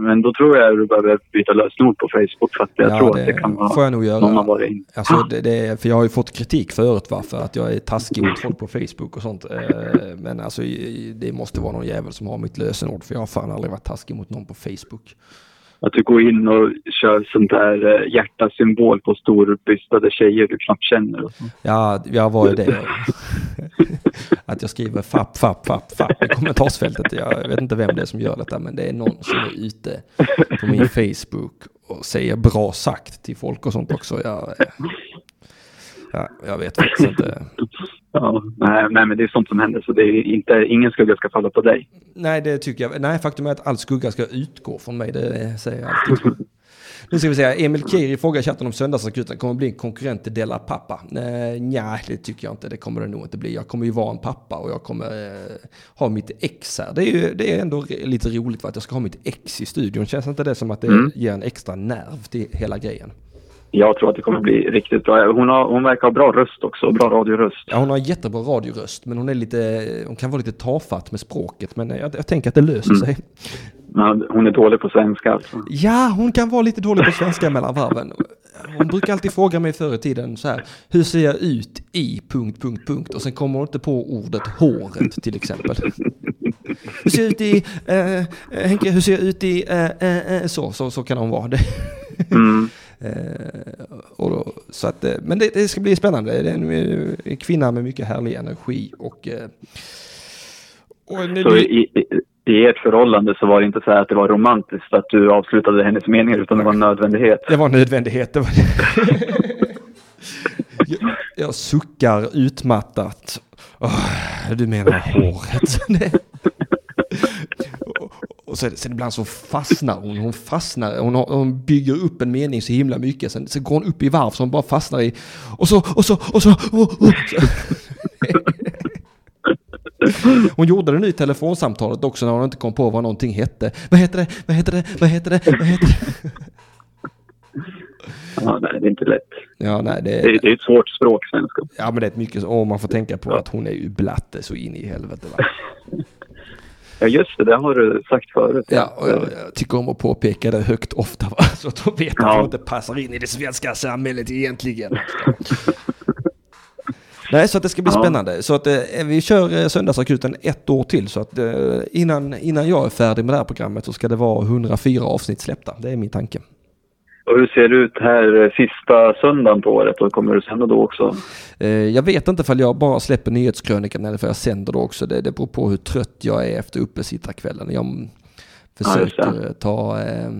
Men då tror jag att du behöver byta lösenord på Facebook för att jag Ja, tror det att det kan vara får jag nog göra. någon har varit in. Alltså, det, det, för jag har ju fått kritik förut va, för att jag är taskig mot folk på Facebook och sånt. Eh, Men alltså det måste vara någon jävel som har mitt lösenord för jag har fan aldrig varit taskig mot någon på Facebook. Att du går in och kör sånt där eh, hjärtasymbol på storbystade tjejer du knappt känner. Ja, jag var ju det. Att jag skriver fapp, fapp, fapp, fapp i kommentarsfältet. Jag vet inte vem det är som gör detta, men det är någon som är ute på min Facebook och säger bra sagt till folk och sånt också. Jag, ja, jag vet faktiskt inte. Ja, nej, nej, men det är sånt som händer så det är inte, ingen skugga ska falla på dig. Nej, det tycker jag. Nej, faktum är att all skugga ska utgå från mig. Det säger jag alltid. Nu ska vi säga, Emil Kiri frågar i chatten om söndagsakuten kommer bli en konkurrent till Della Pappa. Nej, nja, det tycker jag inte. Det kommer det nog inte bli. Jag kommer ju vara en pappa och jag kommer eh, ha mitt ex här. Det är ju det är ändå lite roligt va, att jag ska ha mitt ex i studion. Känns inte det som att det Mm. ger en extra nerv till hela grejen? Jag tror att det kommer bli riktigt bra. Hon, har, hon verkar ha bra röst också, bra radioröst. Ja, hon har jättebra radioröst, men hon är lite, hon kan vara lite tafatt med språket. Men jag, jag tänker att det löser Mm. sig. Ja, hon är dålig på svenska alltså. Ja, hon kan vara lite dålig på svenska mellan varven. Hon brukar alltid fråga mig förr i tiden så här, hur ser jag ut i... punkt, punkt, punkt och sen kommer hon inte på ordet håret till exempel. Hur ser jag ut i... Eh, eh, Henke, hur ser jag ut i... Eh, eh, eh, så, så, så kan hon vara. Det. Mm. Eh, då, så att, eh, men det, det ska bli spännande. Det är en, eh, kvinna med mycket härlig energi och... och en, Så i, i, i ert förhållande så var det inte så här att det var romantiskt att du avslutade hennes meningar utan det var en nödvändighet. Det var en nödvändighet. Det var jag, jag suckar utmattat. Åh, du menar håret? Och, och sen, ibland så fastnar hon. Hon fastnar. Hon, har, hon bygger upp en mening så himla mycket. Sen, sen går hon upp i varv så hon bara fastnar i. Och så, och så, och så. Och, och, så. Hon gjorde det nu i telefonsamtalet också när hon inte kom på vad någonting hette. Vad heter det? Vad heter det? Vad heter det? Vad heter det? Ja, nej, det är inte lätt. Ja, nej, det, Det, är- det är ett svårt språk, svenska. Ja men det är mycket, och man får tänka på att hon är ju blatte så in i helvete va. Ja, just det. Det har du sagt förut. Ja, och jag, jag tycker om att påpeka det högt ofta va. Så att de vet att Ja. jag inte passar in i det svenska samhället egentligen. Nej, så att det ska bli Ja. spännande. Så att eh, vi kör eh, Söndagsakuten ett år till. Så att eh, innan, innan jag är färdig med det här programmet så ska det vara 104 avsnitt släppta. Det är min tanke. Och hur ser det ut här eh, sista söndagen på året? Och kommer du sända då också? Eh, Jag vet inte ifall jag bara släpper nyhetskrönikan eller ifall jag sänder då också. Det, det beror på hur trött jag är efter uppesittarkvällen. Jag Ja, just försöker ta, eh,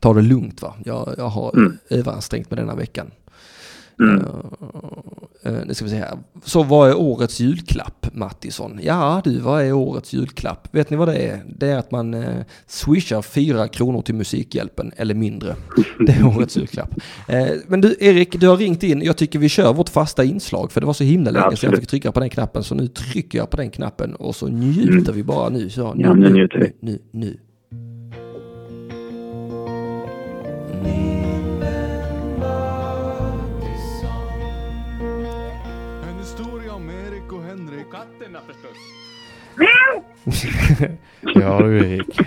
ta det lugnt va. Jag, jag har Mm. överansträngt mig denna veckan. Mm. Uh, nu ska vi se här. Så vad är årets julklapp, Mattisson? Ja du, vad är årets julklapp? Vet ni vad det är? Det är att man uh, swishar fyra kronor till Musikhjälpen, eller mindre. Det är årets julklapp. Eh, men du, Erik, du har ringt in. Jag tycker vi kör vårt fasta inslag, för det var så himla länge sedan jag absolut. fick trycka på den knappen. Så nu trycker jag på den knappen och så njuter vi bara nu. Så, nu, Ja, nu njuter vi. nu, nu, nu. Ja du Erik.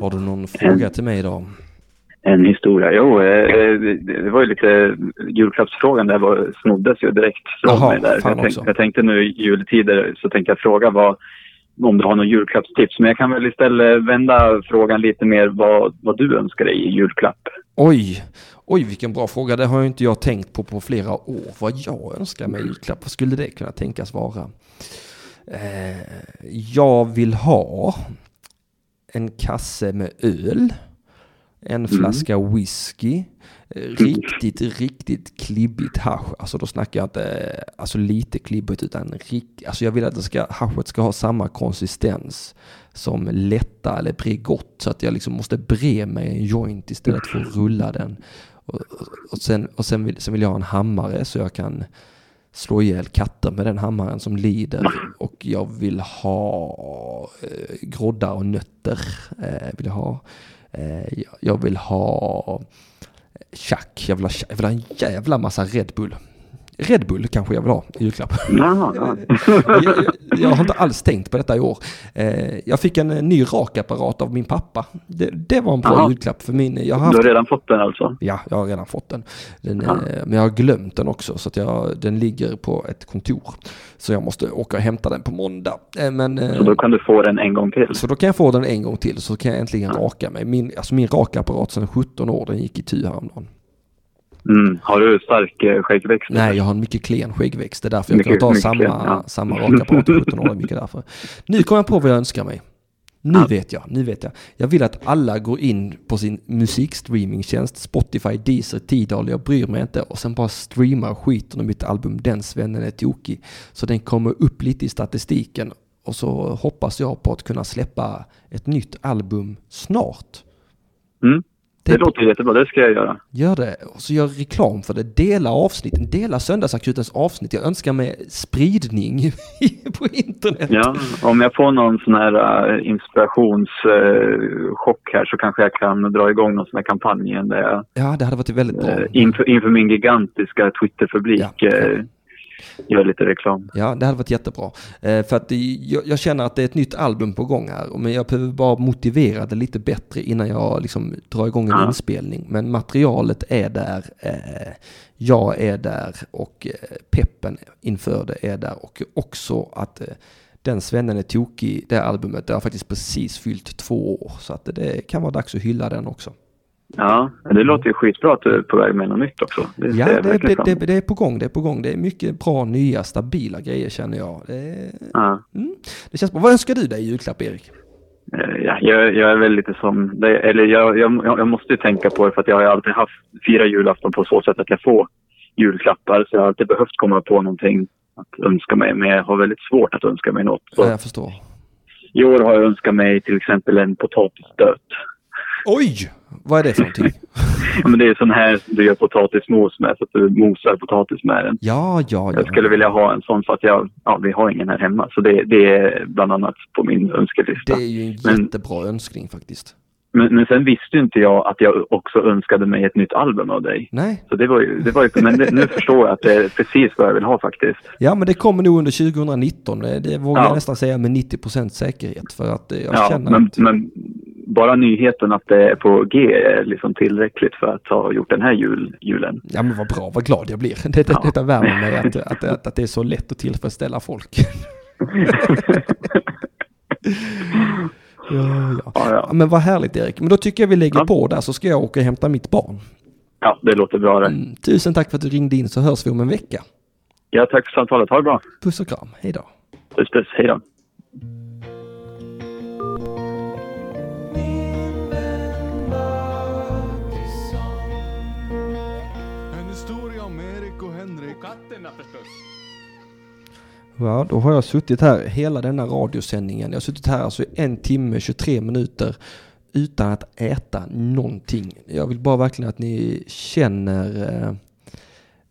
Har du någon fråga till mig idag? En historia. Jo, eh, det, det var ju lite julklappsfrågan där var, snoddes ju direkt från Jaha, mig där. Jag, tänk, också. jag tänkte nu i juletider så tänkte jag fråga vad, om du har någon julklappstips. Men jag kan väl istället vända frågan lite mer vad, vad du önskar dig i julklapp. Oj, oj vilken bra fråga. Det har ju inte jag tänkt på på flera år. Vad jag önskar mig i julklapp, vad skulle det kunna tänkas vara? Eh, jag vill ha en kasse med öl, en flaska whisky, eh, riktigt, riktigt klibbigt hasch. Alltså då snackar jag inte eh, alltså lite klibbigt utan rik, alltså jag vill att det ska, haschet ska ha samma konsistens som lätta eller Bregott så att jag liksom måste bre mig en joint istället för att rulla den. Och, och, sen, och sen, vill, sen vill jag ha en hammare så jag kan slå ihjäl katter med den hammaren som lider. Och jag vill ha eh, groddar och nötter. Eh, vill jag, ha. Eh, jag- jag vill ha eh, tjack. Jag vill ha, tjack. jag vill ha en jävla massa Red Bull. Red Bull kanske jag vill ha i julklapp. Ja, ja. jag, jag, har inte alls tänkt på detta i år. Eh, jag fick en eh, ny rakapparat av min pappa. Det, det var en bra Jaha. julklapp för min. Jag har Du haft har redan fått den alltså? Ja, jag har redan fått den. den Ja. eh, Men jag har glömt den också så att jag, den ligger på ett kontor. Så jag måste åka och hämta den på måndag. Eh, Men, eh, Så då kan du få den en gång till? så då kan jag få den en gång till så kan jag äntligen raka mig. Min, alltså min rakapparat sedan 17 år, den gick i tu häromdagen. Mm. Har du stark eh, skäggväxt? Nej, jag har en mycket klen skäggväxt. Det är därför jag Mycket- kan ta samma, klen, ja. samma rakapparat i 17 år. Mycket därför. Nu kommer jag på vad jag önskar mig. Nu Ja. vet jag, nu vet jag. Jag vill att alla går in på sin musikstreamingtjänst, Spotify, Deezer, Tidal, jag bryr mig inte. Och sen bara streamar skiten om mitt album Den svennen är tokig. Så den kommer upp lite i statistiken. Och så hoppas jag på att kunna släppa ett nytt album snart. Mm. Det Det- låter jättebra, det ska jag göra. Gör det och så gör reklam för det. Dela avsnitten, dela Söndagsakutens avsnitt. Jag önskar mig spridning på internet. Ja, om jag får någon sån här uh, inspirationschock här så kanske jag kan dra igång någon sån här kampanj igen där jag Ja, det hade varit väldigt bra. eh, inför, inför min gigantiska Twitterpublik Ja. eh, gör lite reklam. Ja, det hade varit jättebra. Eh, för att det, jag, jag känner att det är ett nytt album på gång här. Men jag behöver bara motivera det lite bättre innan jag liksom drar igång en Ja. inspelning. Men materialet är där. Eh, jag är där och eh, peppen inför det är där. Och också att eh, den svennen är tokig, det albumet, det har faktiskt precis fyllt två år. Så att det kan vara dags att hylla den också. Ja, det låter ju skitbra att du är på väg med något nytt också. Det Ja, det, det, det, det är på gång, det är på gång. Det är mycket bra, nya, stabila grejer känner jag. Det, Ja. mm, det känns bra. Vad önskar du dig i julklapp, Erik? Eh, Ja, jag, jag är väl lite som, eller jag, jag, jag måste ju tänka på det för att jag har alltid haft fyra julafton på så sätt att jag får julklappar. Så jag har alltid behövt komma på någonting att önska mig. Men jag har väldigt svårt att önska mig något. Så Ja, jag förstår. I år har jag önskat mig till exempel en potatisstöt. Oj! Vad är det för någonting? Ja, men det är sån här du gör potatismos med, så att du mosar potatis med den. Ja, ja, Jag skulle ja. vilja ha en sån för att jag, ja, vi har ingen här hemma. Så det, det är bland annat på min Det önskelista. är ju en Men- jättebra önskning faktiskt. Men, men sen visste inte jag att jag också önskade mig ett nytt album av dig. Nej. Så det var ju, det var ju men nu förstår jag att det är precis vad jag vill ha faktiskt. Ja, men det kommer nog under 2019. Det, det vågar Ja. jag nästan säga med 90% säkerhet. För att eh, jag Ja, känner men, att... men bara nyheten att det är på G är liksom tillräckligt för att ha gjort den här jul, julen. Ja, men vad bra, vad glad jag blir. Det, det, Ja. Detta värmer mig att, att, att, att det är så lätt att tillfredsställa folk. ja, ja. Ja. Men vad härligt Erik. Men då tycker jag vi lägger på där så ska jag åka och hämta mitt barn. ja, det låter bra det. Mm, tusen tack för att du ringde in så hörs vi om en vecka. Ja, tack för samtalet. Ha det bra. Puss och kram, hej då. Puss, puss. Hej då. Ja, då har jag suttit här hela denna radiosändningen. Jag har suttit här alltså i en timme, 23 minuter utan att äta någonting. Jag vill bara verkligen att ni känner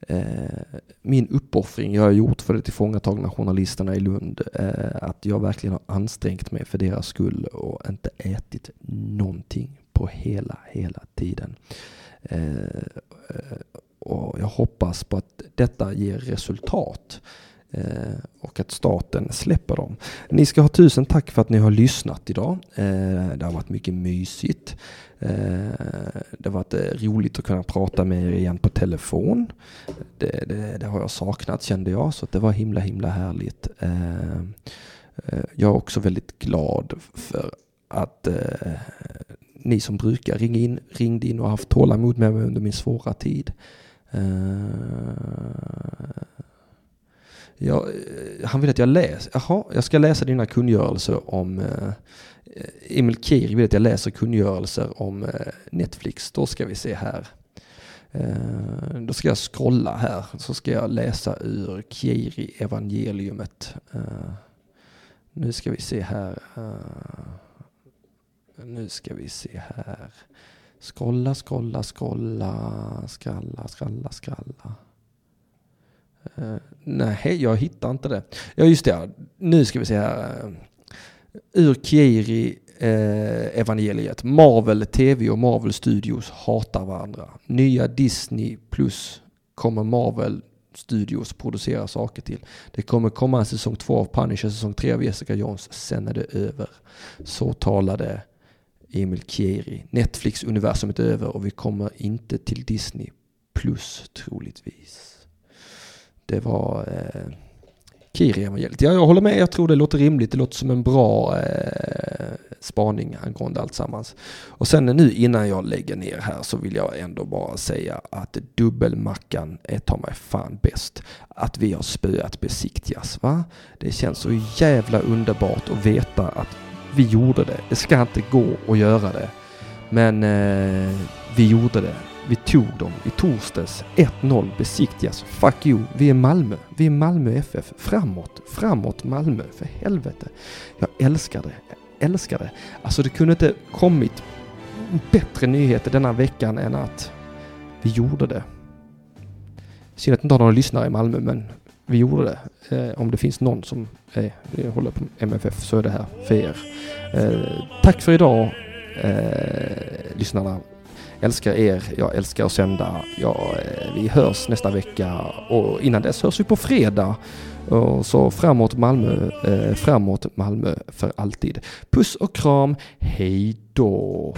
eh, eh, min uppoffring jag har gjort för de tillfångatagna journalisterna i Lund. Eh, att jag verkligen har ansträngt mig för deras skull och inte ätit någonting på hela, hela tiden. Eh, eh, och jag hoppas på att detta ger resultat Eh, och att staten släpper dem. Ni ska ha tusen tack för att ni har lyssnat idag. Eh, det har varit mycket mysigt. Eh, det har varit roligt att kunna prata med er igen på telefon. Det, det, det har jag saknat kände jag, så det var himla himla härligt. Jag är också väldigt glad för att ni som brukar ringa in, ringde in och haft tålamod med mig under min svåra tid. Jag, eh, han vill att jag läser, jaha, jag ska läsa dina kungörelser om eh, Emil Kiri vill att jag läser kungörelser om eh, Netflix. Då ska vi se här. Eh, då ska jag scrolla här, så ska jag läsa ur Kiri evangeliumet. Eh, nu ska vi se här. Eh, nu ska vi se här. Scrolla, scrolla, scrolla, skralla, skralla, skralla. Uh, nej, jag hittar inte det. Ja, just det. Nu ska vi se här. Eh, Ur Kieri eh, evangeliet. Marvel TV och Marvel Studios hatar varandra. Nya Disney Plus kommer Marvel Studios producera saker till. Det kommer komma en säsong två av Punisher, säsong tre av Jessica Jones. Sen är det över. Så talade Emil Kieri. Netflix-universumet är över och vi kommer inte till Disney Plus troligtvis. Det var eh, Kiri-evangeliet. Ja, jag håller med. Jag tror det låter rimligt. Det låter som en bra eh, spaning angående alltsammans. Och sen nu innan jag lägger ner här så vill jag ändå bara säga att dubbelmackan är ta mig fan bäst. Att vi har spöat besiktigas. Va? Det känns så jävla underbart att veta att vi gjorde det. Det ska inte gå att göra det. Men eh, vi gjorde det. Vi tog dem i torsdags. 1-0 besiktigas. Fuck you. Vi är Malmö. Vi är Malmö FF. Framåt. Framåt Malmö. För helvete. Jag älskar det. Jag älskar det. Alltså det kunde inte kommit bättre nyheter denna veckan än att vi gjorde det. Synd att inte har några lyssnare i Malmö men vi gjorde det. Eh, om det finns någon som eh, är, håller på MFF så är det här för er. Eh, tack för idag eh, lyssnarna älskar er, jag älskar att sända. Ja, eh, vi hörs nästa vecka och innan dess hörs vi på fredag. Och så framåt Malmö, eh, framåt Malmö för alltid. Puss och kram, hej då!